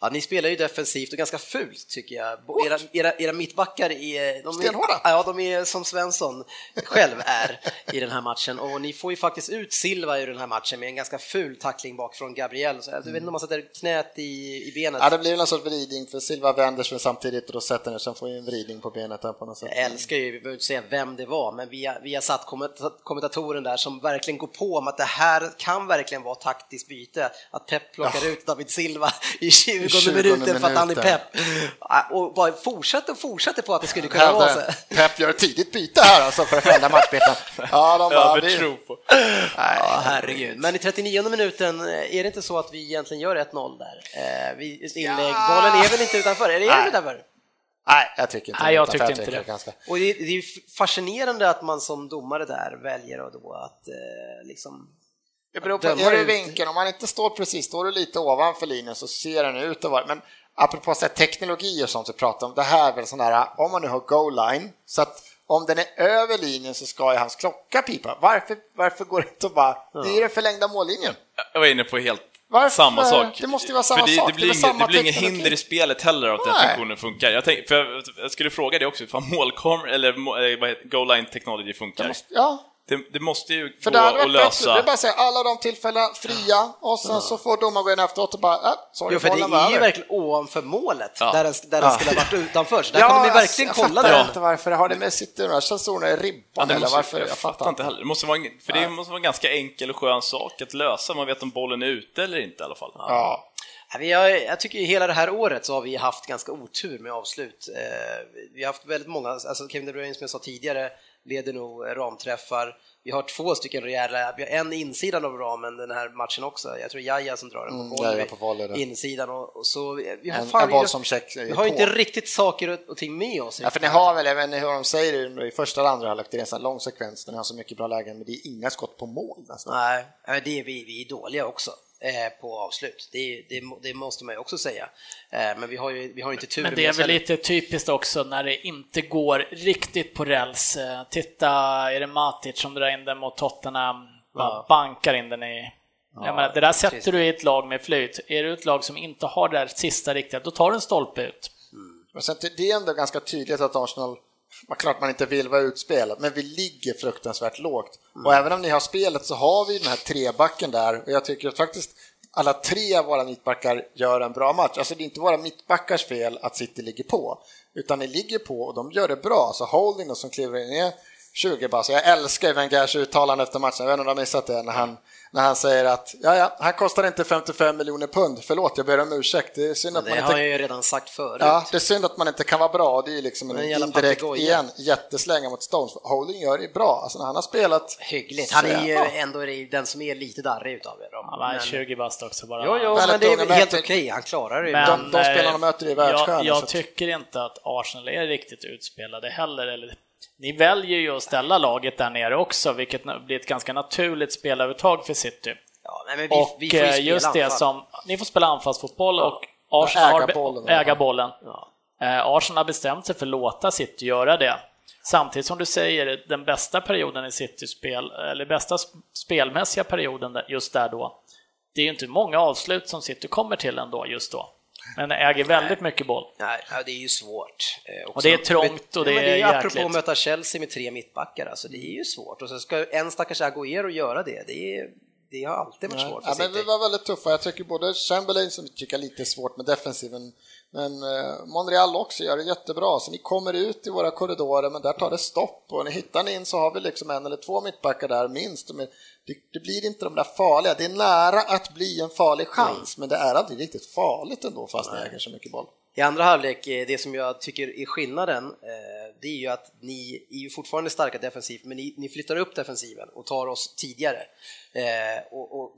Ja, ni spelar ju defensivt och ganska fult tycker jag. Era, era, era mittbackar är, de är, Stenhårda. ja, de är som Svensson själv är i den här matchen och ni får ju faktiskt ut Silva ur den här matchen med en ganska ful tackling bak från Gabriel. Så jag vet inte om man sätter knät i, i benet. Ja, det blir någon sorts vridning för Silva vänder sig samtidigt och då sätter den, sen får ju en vridning på benet där på något sätt. Jag älskar ju, vi behöver inte säga vem det var, men vi har, vi har satt komment- kommentatoren där som verkligen går på om att det här kan verkligen vara taktiskt byte. Att Pep plockar ut David Silva i 20, 20 minuten för att han är minuten. Pep. Ja, Och bara fortsätter och fortsätter på att det skulle kunna vara så. Hävdar, Pep gör ett tidigt byte här alltså för att förändra matchbilden. Ja, de bara, vi, Övertro på. Ja, herregud. Men i 39 minuten eh, är det inte så att vi egentligen gör 1-0 där? Eh, vi, ett inlägg. Ja. Bollen är väl inte utanför? Är det Nej. utanför? nej, jag tycker inte Nej, jag det. tyckte Jag inte det. Ganska, Och det, det är ju fascinerande att man som domare där väljer att då att eh, liksom Det beror på, är du vinkeln, om man inte står precis, står du lite ovanför linjen så ser den ut att vara, men apropå så här, teknologi och sånt vi pratar om, det här är väl sån där, om man nu har goal line, så att om den är över linjen så ska ju hans klocka pipa. Varför, varför går det inte att bara, det är den förlängda mållinjen. Jag var inne på helt Varför? samma sak. Det måste ju vara samma För det, sak. Det blir, Det inget, samma det blir inget hinder i spelet heller av att den funktionen funkar. Jag, tänk, för jag, jag skulle fråga det också, ifall målkameror eller eh, vad heter, goal line technology funkar. Måste- Ja, Det, det måste ju För gå det att lösa. det är bara att säga alla de tillfällena fria och sen så får domaren gå in efteråt och bara, äh, sorry, Jo, för det är ju verkligen ovanför målet, Ja. där den, där den skulle ha varit utanför. Så där kan de ju verkligen alltså, kolla jag fattar den. inte varför har det med City att Känns zonen i ribban Ja, det eller måste, varför? jag, Jag fattar inte heller. Det måste vara, en- för det måste vara en ganska enkel och skön sak att lösa. Man vet om bollen är ute eller inte i alla fall. Ja. Ja, Vi har, jag tycker hela det här året så har vi haft ganska otur med avslut. Eh, vi har haft väldigt många, alltså Kevin De Bruyne som jag sa tidigare leder nog ramträffar. Vi har två stycken rejäla, vi har en insidan av ramen den här matchen också. Jag tror Jaja som drar den Mm, på volley, på volley insidan och, och så. Vi har, En, fan, en boll som check vi har på. inte riktigt saker och, och ting med oss. Ja, för ni har väl, jag vet inte hur de säger i första eller andra halvlek, det är en sån lång sekvens ni har så mycket bra lägen, men det är inga skott på mål nästan. Nej, det är vi, vi är dåliga också eh, på avslut. Det, det, det måste man ju också säga. Eh, men vi har ju vi har inte tur Men det är väl lite typiskt också när det inte går riktigt på räls. Eh, Titta, är det Matic som drar in den mot Tottenham? Ja. Bankar in den i... Jag menar, det där sätter precis. du i ett lag med flyt. Är du ett lag som inte har det där sista riktiga, då tar du en stolpe ut. Men sen, till- det är ändå ganska tydligt att Arsenal, man, klart man inte vill vara utspelat, men vi ligger fruktansvärt lågt. Och även om ni har spelet så har vi den här trebacken där och jag tycker att faktiskt alla tre av våra mittbackar gör en bra match. Alltså det är inte våra mittbackars fel att City ligger på, utan ni ligger på och de gör det bra. Så Holding då som kliver in är 20 bara, så jag älskar Wengers uttalande efter matchen, jag vet inte om du har missat det, när han, när han säger att ja, ja, han kostar inte 55 miljoner pund, förlåt jag ber om ursäkt, det är synd att Det man har inte jag ju redan sagt förut. Ja, det är synd att man inte kan vara bra. Det är ju liksom en indirekt igen jätteslänga mot Stones. Holding gör det bra. Alltså när han har spelat... Hyggligt. Han är ju Ja. ändå den som är lite darrig utav er. Han var 20 bast också bara. Jo, jo, men det är helt okej. Han klarar det ju. Men, De- de spelarna eh, möter är världsstjärnor, Jag, jag tycker inte att Arsenal är riktigt utspelade heller. Eller, ni väljer ju att ställa laget där nere också, vilket blir ett ganska naturligt spelövertag för City. Ja, vi, Och vi får eh, just det anfall. som, ni får spela anfallsfotboll och Och Arsenal äga bollen. äga bollen. Ja. Eh, Arsenal har bestämt sig för att låta City göra det. Samtidigt som du säger, den bästa perioden i Citys spel, eller bästa sp- spelmässiga perioden just där då, det är ju inte många avslut som City kommer till ändå just då. Men äger väldigt mycket boll. Nej, det är ju svårt. eh, också. Och det är trångt och det ja, men är det är ju apropå jäkligt. att möta Chelsea med tre mittbackar, alltså det är ju svårt. Och så ska en stackars Agüero göra det. Det, är, det har alltid varit svårt för Ja, men vi var väldigt tuffa. Jag tycker både Chamberlain, som tycker är lite svårt med defensiven, men eh, Monreal också gör det jättebra. Så ni kommer ut i våra korridorer, men där tar det stopp. Och ni hittar ni in så har vi liksom en eller två mittbackar där minst. Det, det blir inte de där farliga. Det är nära att bli en farlig chans, men det är aldrig riktigt farligt ändå fast ni äger så mycket boll. I andra halvlek, eh, det som jag tycker är skillnaden, eh, det är ju att ni är ju fortfarande starka defensivt, men ni, ni flyttar upp defensiven och tar oss tidigare eh, och, och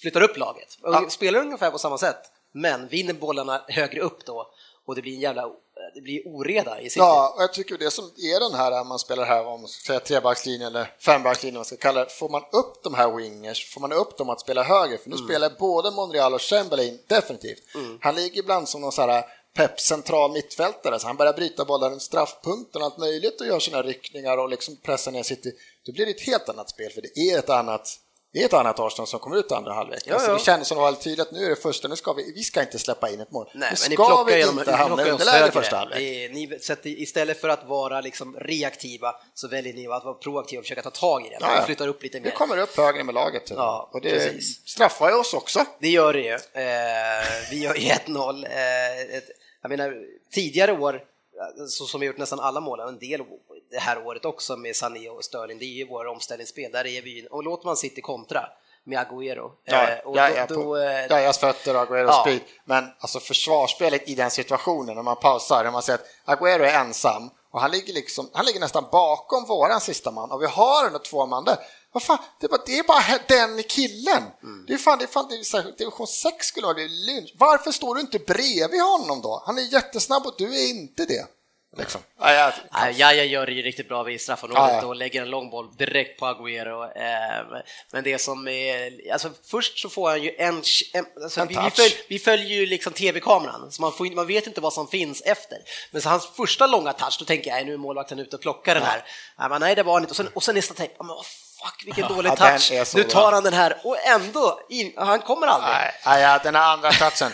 flyttar upp laget. Ja. Spelar ungefär på samma sätt, men vinner bollarna högre upp då och det blir en jävla det blir oreda i City. Ja, och jag tycker det som är den här, man spelar här, om man ska säga trebackslinje eller fembackslinje, vad man ska kalla det, får man upp de här wingers, får man upp dem att spela höger, för nu spelar både Monreal och Chamberlain definitivt. Han ligger ibland som någon så här pepp central mittfältare, så han börjar bryta bollar runt straffpunkten och allt möjligt och gör sina ryckningar och liksom pressar ner City. Då blir det ett helt annat spel, för det är ett annat det är ett annat Arsenal som kommer ut andra halvlek. Ja, alltså, ja. det kändes som väldigt tydligt att nu är det första, nu ska vi, vi ska inte släppa in ett mål. Nej, nu men ni ska vi inte ni hamna i underläge första halvlek. Är- ni, så att istället för att vara liksom reaktiva så väljer ni att vara proaktiva och försöka ta tag i det. Ja, ja. flyttar upp lite Vi mer. kommer upp högre med laget. Ja, och det precis. straffar ju oss också. Det gör det ju. Eh, vi gör ju 1-0. Eh, jag menar, tidigare år, så som vi gjort nästan alla mål, en del det här året också med Sané och Sterling, det är ju våra omställningsspel. Där är vi och låter man City kontra med Agüero. Ja, eh, och ja, då, ja, då, på, eh, fötter och Agueros Ja. speed. Men alltså försvarsspelet i den situationen, när man pausar, när man ser att Agüero är ensam och han ligger, liksom, han ligger nästan bakom våran sista man och vi har ändå två man där. Vad fan, det, är bara, det är bara den killen. Mm. Det är fan, det är fan det är division 6 skulle vara det lynch. Varför står du inte bredvid honom då? Han är jättesnabb och du är inte det. Liksom. Ja, ja, Nej, Jaja gör det ju riktigt bra vid straffområdet Ja, ja. och lägger en lång boll direkt på Agüero. Eh, Men det som är, alltså först så får han ju en, en alltså En vi, vi, touch. följ, vi följer ju liksom tv-kameran, så man, får, man vet inte vad som finns efter. Men så hans första långa touch, då tänker jag, "Nej, nu är målvakten ute och plockar den här. Men nej, det var han inte. Och sen, och sen nästa tänk, ja, men vad fuck vilken dålig Ja, touch. är Nu tar han den här och ändå, in, han kommer aldrig. Nej, nej, ja, den här andra touchen.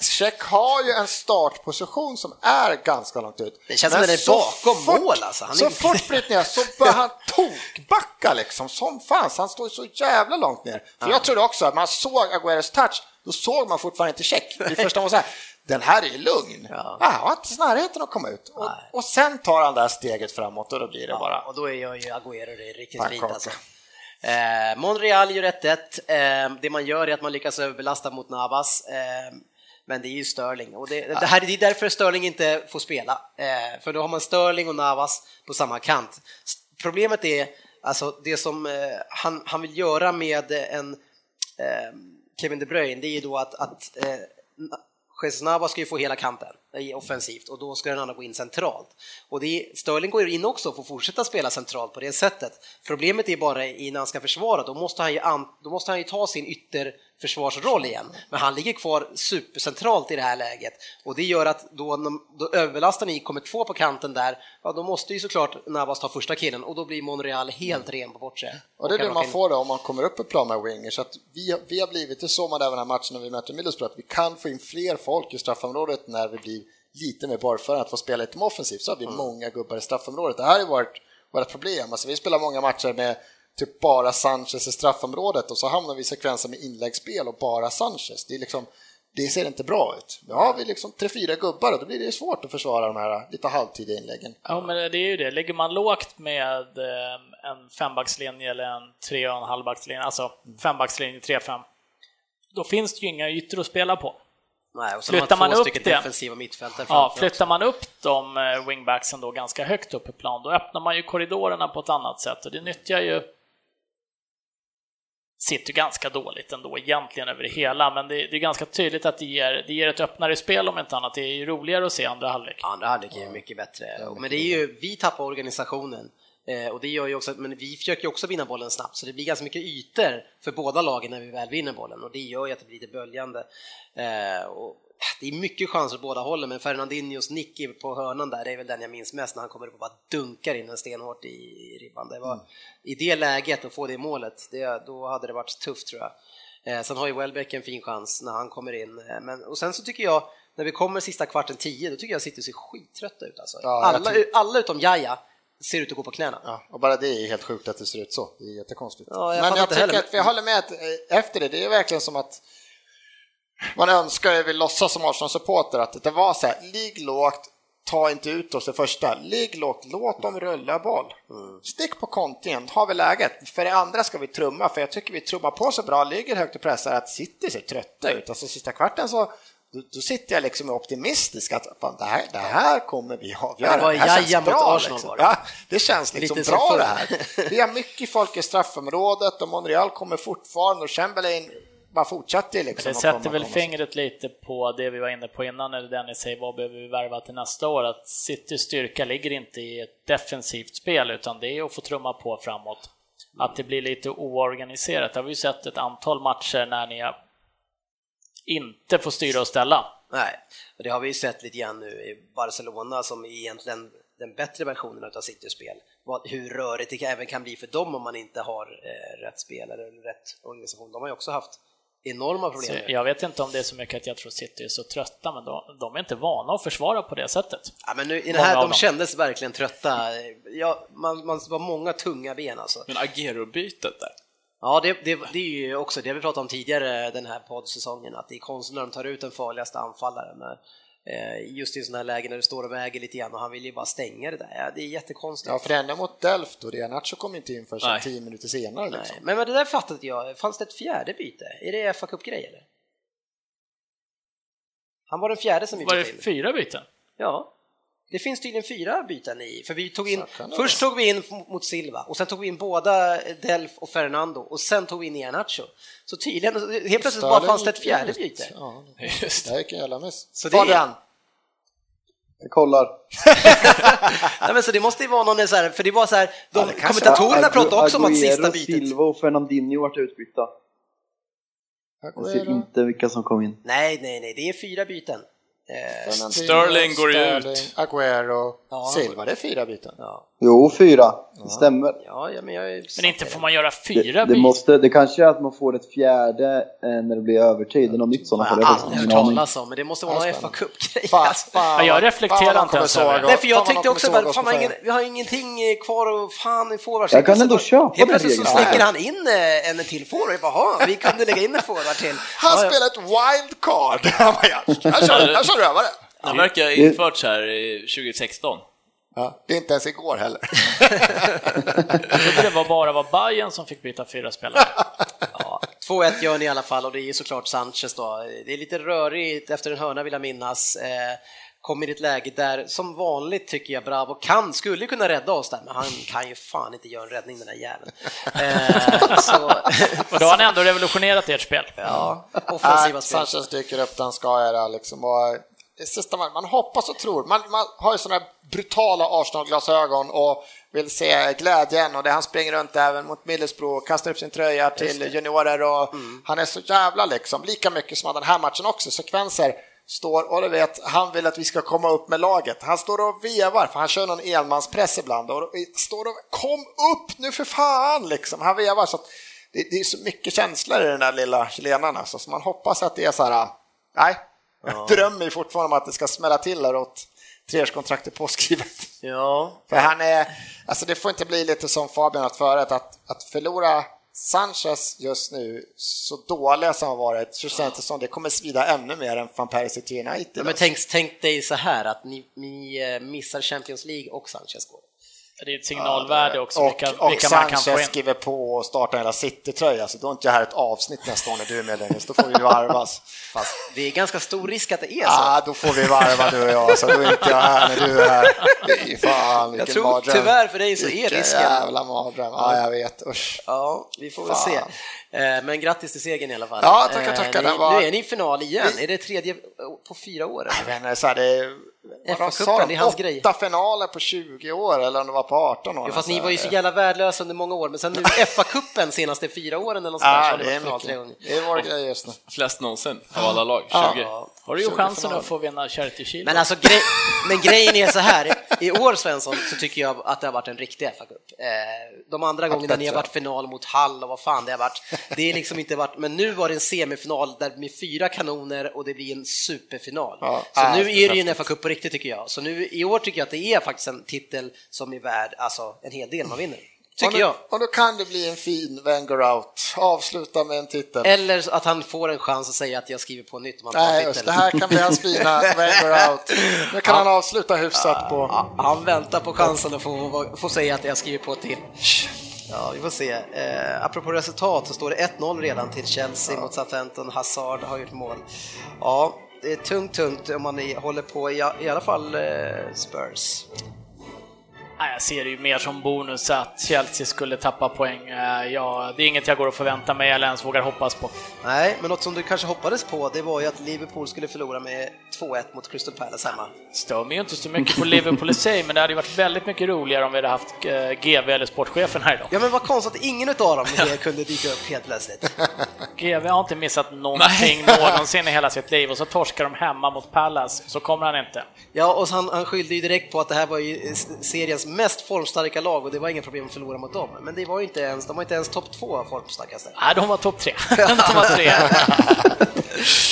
Check, har ju en startposition som är ganska långt ut. Det känns som den är bakom fort- mål, alltså. Han är- Så fort Britt ner så börjar han tokbacka backa liksom som fan, så han står så jävla långt ner. För jag trodde också att man såg Agueros touch, då såg man fortfarande inte check. I första var så här, den här är lugn. Ja. Ah, han har inte närheten att komma ut. Och, och, sen tar han det här steget framåt och då blir det ja, bara... Och då gör ju Agüero det riktigt fint alltså. Eh, Monreal gör 1-1. Eh, det man gör är att man lyckas överbelasta mot Navas. Eh, men det är ju Sterling och det, det, här, det är därför Sterling inte får spela. Eh, för då har man Sterling och Navas på samma kant. Problemet är alltså det som eh, han, han vill göra med en eh, Kevin De Bruyne, det är ju då att, att eh, ska ju få hela kanten offensivt och då ska den andra gå in centralt. Och det är, Sterling går in också och får fortsätta spela centralt på det sättet. Problemet är bara när han ska försvara, då måste han ju, då måste han ju ta sin ytterförsvarsroll igen. Men han ligger kvar supercentralt i det här läget och det gör att då, då överbelastar ni kommer två på kanten där, ja då måste ju såklart Navas ta första killen och då blir Monreal helt ren på bortre. Och det är det man får då om man kommer upp ett plan med wingers, att vi, vi har blivit, det såg man även den här matchen när vi mötte Middlesbrough, att vi kan få in fler folk i straffområdet när vi blir lite mer barföra att få spela lite mer offensivt så har vi mm. många gubbar i straffområdet. Det här har varit vårt problem. Alltså, vi spelar många matcher med typ bara Sanchez i straffområdet och så hamnar vi i sekvenser med inläggsspel och bara Sanchez. Det, är liksom, det ser inte bra ut. Nu har vi liksom tre, fyra gubbar och då blir det svårt att försvara de här lite halvtidiga inläggen. Ja, men det är ju det. Ligger man lågt med eh, en fembackslinje eller en tre och en halvbackslinje, alltså fembackslinje, tre, fem, då finns det ju inga ytor att spela på. Nej, och så flyttar man, man upp det, defensiva mittfältare ja, flyttar man upp de eh, wingbacksen då ganska högt upp i plan, då öppnar man ju korridorerna på ett annat sätt. Och det nyttjar ju sitter ganska dåligt ändå egentligen över det hela, men det, det, är ganska tydligt att det ger, det ger ett öppnare spel om inte annat. Det är ju roligare att se andra halvlek. Andra halvlek är mycket bättre, men det är ju, vi tappar organisationen eh, och det gör ju också, men vi försöker ju också vinna bollen snabbt, så det blir ganska mycket ytor för båda lagen när vi väl vinner bollen och det gör ju att det blir lite böljande. Eh, och det är mycket chanser åt båda hållen, men Fernandinhos nick på hörnan där, det är väl den jag minns mest när han kommer upp och bara dunkar in den stenhårt i ribban. Det var, mm. I det läget, att få det målet, det, då hade det varit tufft tror jag. Eh, sen har ju Welbeck en fin chans när han kommer in, eh, men, och sen så tycker jag, när vi kommer sista kvarten tio, då tycker jag City ser skittrötta ut alltså. Ja, alla, alla utom Jaja ser ut att gå på knäna. Ja, och bara det är helt sjukt att det ser ut så, det är jättekonstigt. Ja, jag men jag tycker att, jag håller med att eh, efter det, det är verkligen som att man önskar, jag vill låtsas som Arsenal-supporter, att det var så här, ligg lågt, ta inte ut oss det första, ligg lågt, låt dem rulla boll. Mm. Stick på kontingen, har vi läget. För det andra ska vi trumma, för jag tycker vi trummar på så bra, ligger högt och pressar, att City ser trötta ut. Alltså sista kvarten så då, då sitter jag liksom optimistisk att fan, det, här, det här kommer vi avgöra. Det, var det här känns bra. Arsenal liksom. Ja, det känns liksom Lite bra det här. Vi har mycket folk i straffområdet och Monreal kommer fortfarande och Chamberlain bara fortsätter liksom. Det sätter väl fingret lite på det vi var inne på innan, eller Dennis säger vad behöver vi värva till nästa år? Att Citys styrka ligger inte i ett defensivt spel, utan det är att få trumma på framåt. Att det blir lite oorganiserat. Det har vi sett ett antal matcher när ni inte får styra och ställa. Nej, och det har vi ju sett lite grann nu i Barcelona som egentligen den bättre versionen av Citys spel. Hur rörigt det även kan bli för dem om man inte har eh, rätt spelare eller rätt organisation. De har ju också haft enorma problem. Så jag vet inte om det är så mycket att jag tror City är så trötta, men de, de är inte vana att försvara på det sättet. Ja, men nu, i det här, de kändes verkligen trötta. Ja, man, man var många tunga ben alltså. Men Agero-bytet där? Ja, det, det, det, är ju också det vi pratade om tidigare den här poddsäsongen, att det är konstigt när de tar ut den farligaste anfallaren. Eh, just i sådana här lägen när det står och väger lite grann och han vill ju bara stänga det där. Ja, det är jättekonstigt. Ja, för ända mot Delft och Nacho kom inte in förrän tio minuter senare. Liksom. Men, men det där fattade jag, fanns det ett fjärde byte? Är det fa Cup-grej eller? Han var den fjärde som vi Var det fyra byten? Ja. Det finns tydligen fyra byten i, för vi tog in, först tog vi in mot Silva och sen tog vi in båda Delf och Fernando och sen tog vi in Ianacho. Så tydligen, helt plötsligt bara fanns det ett fjärde byte. Ja, just det. gick en jävla miss. Så det är... Jag kollar. Nej, men så det måste ju vara någon så här, för det var så här, de ja, kommentatorerna pratade också om att sista bytet. Silva och Fernandinho vart utbytta. Jag ser inte vilka som kom in. Nej, nej, nej, det är fyra byten. Eh, Sterling går Sterling, ut. Aguero, ja. Silva, det är fyra byten. Ja. Jo, fyra. Det stämmer. Ja, ja, men jag är Men inte får man göra fyra Det, det, måste, det kanske är att man får ett fjärde eh, när det blir övertid. Det är något nytt har sådana fall. jag har aldrig hört talas om, men det måste vara någon fa alltså. fan, Ja, jag reflekterar fan inte ens över det. Nej, för jag fan tänkte också bara, fan, oss vi har, på ingen, vi har ingenting eh, kvar och fan i forwards. Jag kan ändå plötsligt- köpa Helt den plötsligt så regeln. slänger han in eh, en till forward. Jag bara, "Jaha, vi kunde lägga in en forward till. Han Ja, ja. spelar ett wildcard. Han ja, kör, rövare. Den verkar ha införts här i 2016. Ja, det är inte ens igår heller. Jag trodde det var bara var Bayern som fick byta fyra spelare. Ja, 2-1 gör ni i alla fall och det är ju såklart Sanchez då. Det är lite rörigt efter en hörna vill jag minnas. Eh, kommer i ett läge där som vanligt tycker jag Bravo kan, skulle kunna rädda oss där, men han kan ju fan inte göra en räddning den där jäveln. Eh, så, Och då har han ändå revolutionerat ert spel. ja, offensiva Nej, spel. Sanchez dyker upp han ska göra liksom. Och sista man, man hoppas och tror. Man, man har ju sådana brutala Arsenal-glasögon och vill se glädjen och det han springer runt även mot Middlesbrough och kastar upp sin tröja till juniorer och han är så jävla liksom, lika mycket som den här matchen också, sekvenser står och du vet, han vill att vi ska komma upp med laget. Han står och vevar, för han kör någon enmanspress ibland och står och kom upp nu för fan liksom. Han vevar så att det, det är så mycket känslor i den där lilla chilenaren alltså, så man hoppas att det är så här, nej, jag drömmer ju fortfarande om att det ska smälla till här åt treårskontraktet påskrivet. Ja, För han är, alltså det får inte bli lite som Fabian att förut, att, att förlora Sanchez just nu, så dåliga som har varit, så känns det som det kommer svida ännu mer än van Persie till United. Ja, men tänk, tänk dig så här att ni, ni eh, missar Champions League och Sanchez går. Det är ett signalvärde också, och, vilka, och vilka man kan få Sanchez in. skriver på och startar hela City-tröja, så då är inte det här ett avsnitt nästa år när du är med längre, så då får vi varvas. Fast det är ganska stor risk att det är så. Ja, då får vi varva du och jag, så då är inte jag här när du är här. Fan, vilken jag tror mardröm. tyvärr för dig så är risken. jävla mardröm. Ja, jag vet. Usch. Ja, vi får väl Fan. se. Eh, Men grattis till segern i alla fall. Ja, tackar, Eh, tackar. Ni, Den var- Nu är ni i final igen. Är det tredje på fyra år? Jag vet inte, så här, det FA-cupen, det är hans åtta finaler på 20 år, eller om det var på 18 år. Jo, fast ni var ju så jävla värdelösa under många år, men sen nu FA-cupen senaste fyra åren eller något sånt där, så Ja, har ni det är mycket. Det är vår grej just nu. Flest någonsin av alla lag, 20. Ja. Har du ju 20 chansen att få vinna Charity Shield. Men alltså, grej, men grejen är så här, i år Svensson, så tycker jag att det har varit en riktig FA-cup. Eh, de andra gångerna ni har varit final mot Hall och vad fan det har varit, det är liksom inte varit, men nu var det en semifinal där med fyra kanoner och det blir en superfinal. Ja, så ja, nu det är det ju en FA-cup på riktigt tycker jag. Så nu i år tycker jag att det är faktiskt en titel som är värd, alltså en hel del man vinner. Och, Tycker nu, jag. och då kan det bli en fin Wenger out. Avsluta med en titel. Eller att han får en chans att säga att jag skriver på nytt han tar Nej, just det här kan bli hans fina Wenger out. Nu kan han avsluta hyfsat på... Ja, han väntar på chansen att få, få säga att jag skriver på till. Ja, vi får se. Eh, apropå resultat så står det 1-0 redan till Chelsea mot Southampton. Hazard har gjort mål. Ja, det är tungt, tungt om man håller på i, i alla fall eh, Spurs. Jag ser det ju mer som bonus att Chelsea skulle tappa poäng. Eh, Ja, det är inget jag går att förvänta mig eller ens vågar hoppas på. Nej, men något som du kanske hoppades på, det var ju att Liverpool skulle förlora med 2-1 mot Crystal Palace hemma. Stör mig ju inte så mycket på Liverpool i sig, men det hade ju varit väldigt mycket roligare om vi hade haft eh, GV eller sportchefen här idag. Ja, men vad konstigt att ingen av dem kunde dyka upp helt plötsligt. GV har inte missat någonting någonsin i hela sitt liv och så torskar de hemma mot Palace, så kommer han inte. Ja, och han, han skyllde ju direkt på att det här var ju seriens mest formstarka lag och det var inga problem att förlora mot dem. Men det var inte ens, de var inte ens topp två formstarkaste. Nej, de var topp tre. de var tre.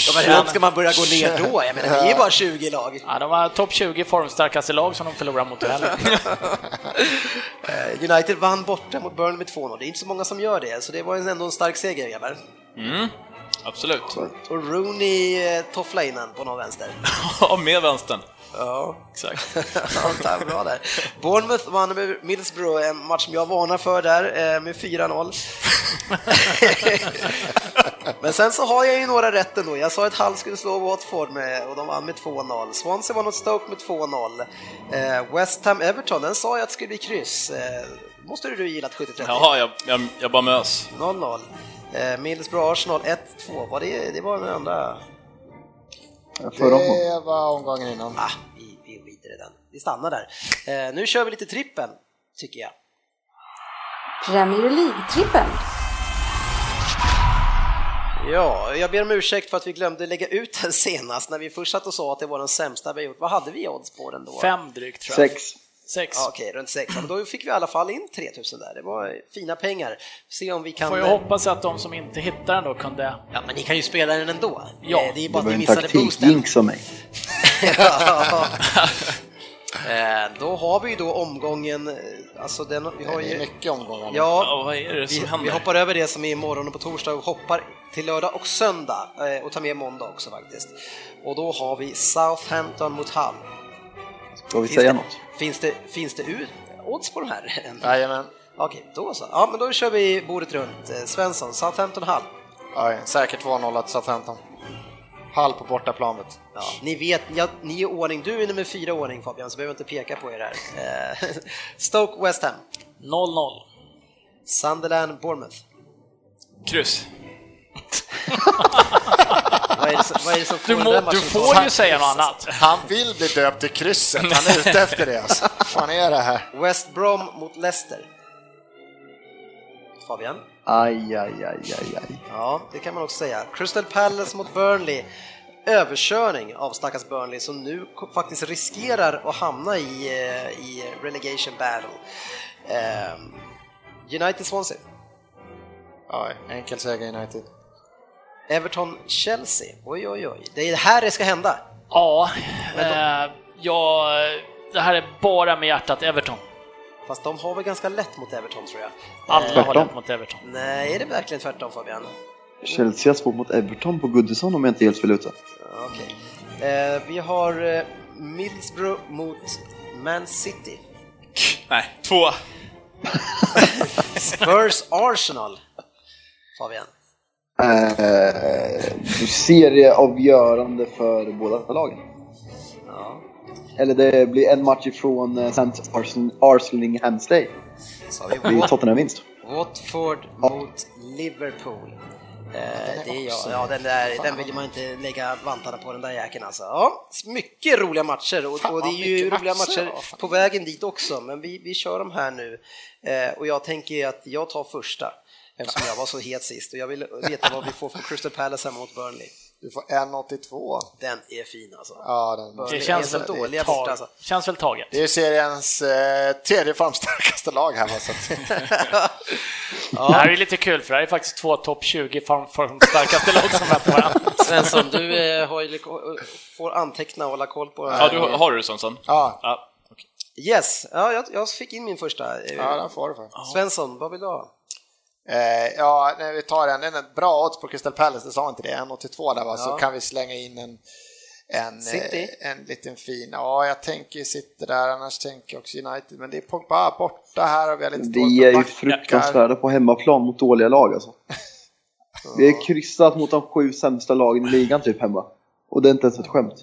Ja, men hur långt ska man börja gå ner då? Jag menar, vi är bara 20 lag. Ja, de var topp 20 formstarkaste lag som de förlorade mot heller. Eh, United vann borta mot Burnley med 2-0. Det är inte så många som gör det, så det var ändå en stark seger, grabbar. Absolut. Och Rooney eh, tofflade in på någon vänster. Ja, med vänstern. Ja, Exakt. ja bra där. Bournemouth vann med Middlesbrough, en match som jag varnar för där, eh, med 4-0. Men sen så har jag ju några rätt ändå. Jag sa att Hull skulle slå Watford med, och de vann med 2-0. Swansea vann mot Stoke med 2-0. Eh, West Ham Everton, den sa jag att det skulle bli kryss. Eh, måste du gillat 70-30? Jaha, jag, jag, jag bara mös. 0-0. Eh, Middlesbrough Arsenal 1-2. Var det, det var den andra? Omgången. Det var omgången innan. Ah, vi, vi skiter i den. Vi stannar där. Eh, nu kör vi lite trippen, tycker jag. Premier League-trippen. Ja, jag ber om ursäkt för att vi glömde lägga ut den senast när vi först satt och sa att det var den sämsta vi gjort. Vad hade vi odds på den då? Fem drygt tror jag. Sex. Sex. Ja, Okej, runt 6. Men då fick vi i alla fall in 3000 där. Det var fina pengar. Se om vi kan... Får jag hoppas att de som inte hittar den då kunde... Ja, men ni kan ju spela den ändå. Ja, det är ju Det bara var att ni en missade boosten. taktikjinx av mig. Ja. Eh, Då har vi ju då omgången, eh, alltså den, vi har Det är ju... mycket omgångar. Ja, Ja, vad är det som vi, händer? vi hoppar över det som är imorgon och på torsdag och hoppar till lördag och söndag eh, och tar med måndag också faktiskt. Och då har vi Southampton mot Hull. Ska vi Finns säga det, något? Finns det, finns det ut, odds på de här? Jajamän. Okej, då så. Ja, men då kör vi bordet runt. Eh, Svensson, Southampton Hull. Ja, säkert 2-0 till Southampton. Hall på bortaplanet. Ja, ni vet, ja, ni är ordning. Du är nummer fyra ordning Fabian, så behöver inte peka på er här. Eh, Stoke West Ham, 0-0. Sunderland Bournemouth. Kryss. Vad är det som, vad är det som får Du, må, du får ju säga något annat. Han vill bli döpt till krysset, han är ute efter det alltså. Vad fan är det här? West Brom mot Leicester. Fabian? Aj, aj, aj, aj, aj. Ja, det kan man också säga. Crystal Palace mot Burnley. Överkörning av stackars Burnley som nu faktiskt riskerar att hamna i, eh, i relegation battle. Ehm, United Swansea. Ja, enkel seger United. Everton Chelsea. Oj, oj, oj. Det är här det ska hända. Ja, eh, ja, det här är bara med hjärtat Everton. Fast de har väl ganska lätt mot Everton tror jag. Alla har lätt mot Everton. nej, är det verkligen tvärtom Fabian? Chelsea har svårt mot Everton på Goodison om jag inte helt fel ute. Okej. Eh, vi har eh, Middlesbrough mot Man City. Nej, två. Spurs Arsenal. Fabian. Eh, du ser det avgörande för båda lagen. Ja, Eller det blir en match ifrån eh, St. Arsenal Day. så har vi Det blir Tottenham-vinst. Watford mot Liverpool. Eh, det är jag. Ja, den, där, den vill man inte lägga vantarna på den där jäkeln alltså. Ja, mycket roliga matcher och, och det är ju roliga matcher, ja, på vägen dit också, men vi, vi kör dem här nu. Eh, och jag tänker att jag tar första eftersom jag var så het sist och jag vill veta vad vi får från Crystal Palace hemma mot Burnley. Du får 1,82. Den är fin alltså. Ja, den. Burnley Det känns är väl, så dåliga borta alltså. känns väl taget. Det är seriens eh, tredje formstarkaste lag här. va, Så att, Det här är ju lite kul för det här är faktiskt två topp 20 form, form starkaste lag som möter varandra. Svensson, du eh, har ju, får anteckna och hålla koll på Ja, du har du Svensson? ja, Ja. Yes, ja, jag, jag fick in min första. Ja, den får du. Svensson, vad vill du ha? Eh, ja, när vi tar en, en bra odds på Crystal Palace, det sa inte det, 1,82 där va, så Ja. kan vi slänga in en, en, City? eh, en liten fin, ja jag tänker City där, annars tänker jag också United, men det är Pogba borta här och vi har lite Vi är ju fruktansvärda på hemmaplan mot dåliga lag alltså. Vi har kryssat mot de sju sämsta lagen i ligan typ hemma. Och det är inte ens ett skämt.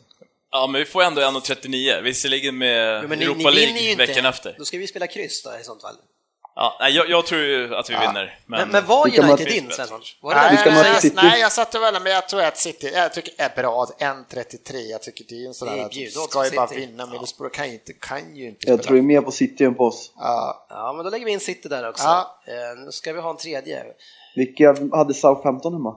ja, men vi får ändå 1,39, visserligen med Jo, Europa League veckan efter. Då ska vi spela kryss då i sånt fall. Ja, nej, jag, jag tror ju att vi vinner. Men, Men, men var United möter- din Svensson? Nej, säger? nej, jag satte väl men jag tror att City, jag tycker är bra, 1.33, jag tycker det är en sån där, bjudodds ska ju bara vinna, Middlesbrough kan ju inte, kan ju inte Jag spela. tror ju mer på City än på oss. Ja, Ja, men då lägger vi in City där också. Ja. Eh, nu ska vi ha en tredje. Vilka hade Southampton hemma?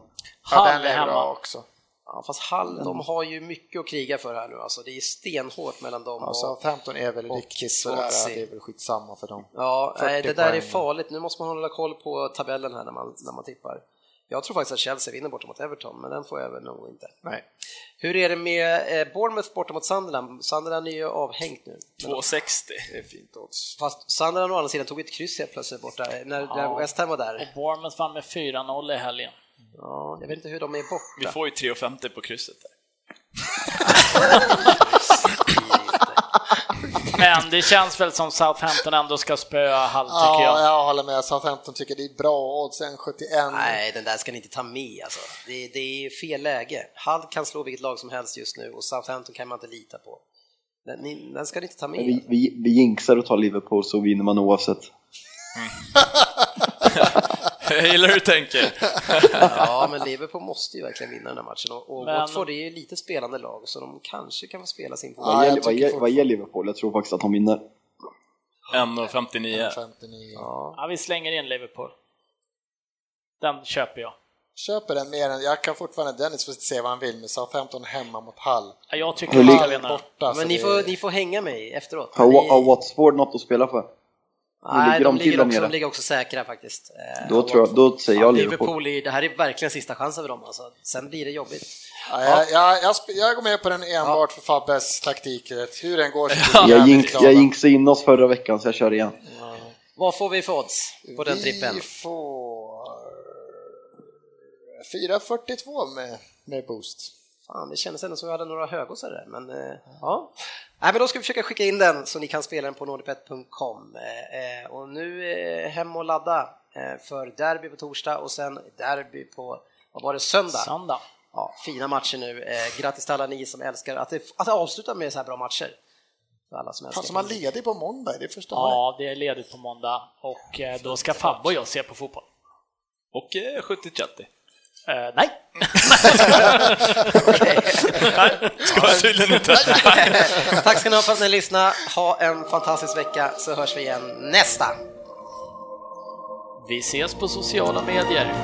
ja, den är hemma. också. Ja, fast Hall, de har ju mycket att kriga för här nu alltså. Det är stenhårt mellan dem Ja, och... Southampton är väl och riktigt sådär, det är väl skitsamma för dem. Ja, 40 nej, det där är farligt. Nu måste man hålla koll på tabellen här när man, när man tippar. Jag tror faktiskt att Chelsea vinner borta mot Everton, men den får jag väl nog inte. Nej. Hur är det med eh, Bournemouth borta mot Sunderland? Sunderland är ju avhängt nu. Men- 2,60. Det är fint odds. Fast Sunderland å andra sidan tog ett kryss helt plötsligt borta eh, när, Ja. när West Ham var Och där. Bournemouth vann med 4-0 i helgen. Ja, jag vet inte hur de är borta. Vi får ju 3,50 på krysset där. Men det känns väl som Southampton ändå ska spöa Hull tycker Ja, jag. jag håller med. Southampton tycker det är bra odds, 1,71. Nej, den där ska ni inte ta med alltså. Det, det är fel läge. Hull kan slå vilket lag som helst just nu och Southampton kan man inte lita på. Den, ni, den ska ni inte ta med. Vi, vi, vi jinxar och tar Liverpool så vinner man oavsett. Jag gillar hur du tänker. Ja, men Liverpool måste ju verkligen vinna den här matchen och, och Men- Watford är ju lite spelande lag så de kanske kan spela sin Ja, Vad vad, vad gäller Liverpool? Jag tror faktiskt att de vinner. 1,59. 59. Ja. Ja, vi slänger in Liverpool. Den köper jag. köper den mer än, jag kan fortfarande, Dennis får se vad han vill, men SA-15 hemma mot Hall. Ja, Jag tycker Hall borta. Men ni det- får, ni får hänga mig efteråt. Har, Ni- har Watford något att spela för? Nej, ligger de, de ligger också, de ligger också säkra faktiskt. Eh, Då, tror jag, då säger jag Liverpool. Liverpool, det här är verkligen sista chansen för dem alltså. Sen blir det jobbigt. Ja, jag, jag, jag, jag går med på den enbart för Fabbes taktik. Hur den går vi Jag, jinx, jag jinxade in oss förra veckan så jag kör igen. Vad får vi för odds på den trippen? Vi får 4.42 med, med boost. Fan, det kändes ändå som jag hade några högoddsare där, men eh, ja. Nej, men då ska vi försöka skicka in den så ni kan spela den på nordipet.com. Eh, eh, och nu eh, hem och ladda eh, för derby på torsdag och sen derby på, vad var det, söndag? Söndag. Ja, fina matcher nu. Eh, grattis till alla ni som älskar att det, att det avslutar med så här bra matcher. För alla som Fan älskar. som har ledig på måndag, det förstår man. Ja, det är ledigt på måndag och eh, då ska Fabbe och jag se på fotboll. Och eh, 70-30. Eh, nej, Ska jag tydligen inte. Tack ska ni ha för att ni lyssnade. Ha en fantastisk vecka så hörs vi igen nästa. vi ses på sociala medier.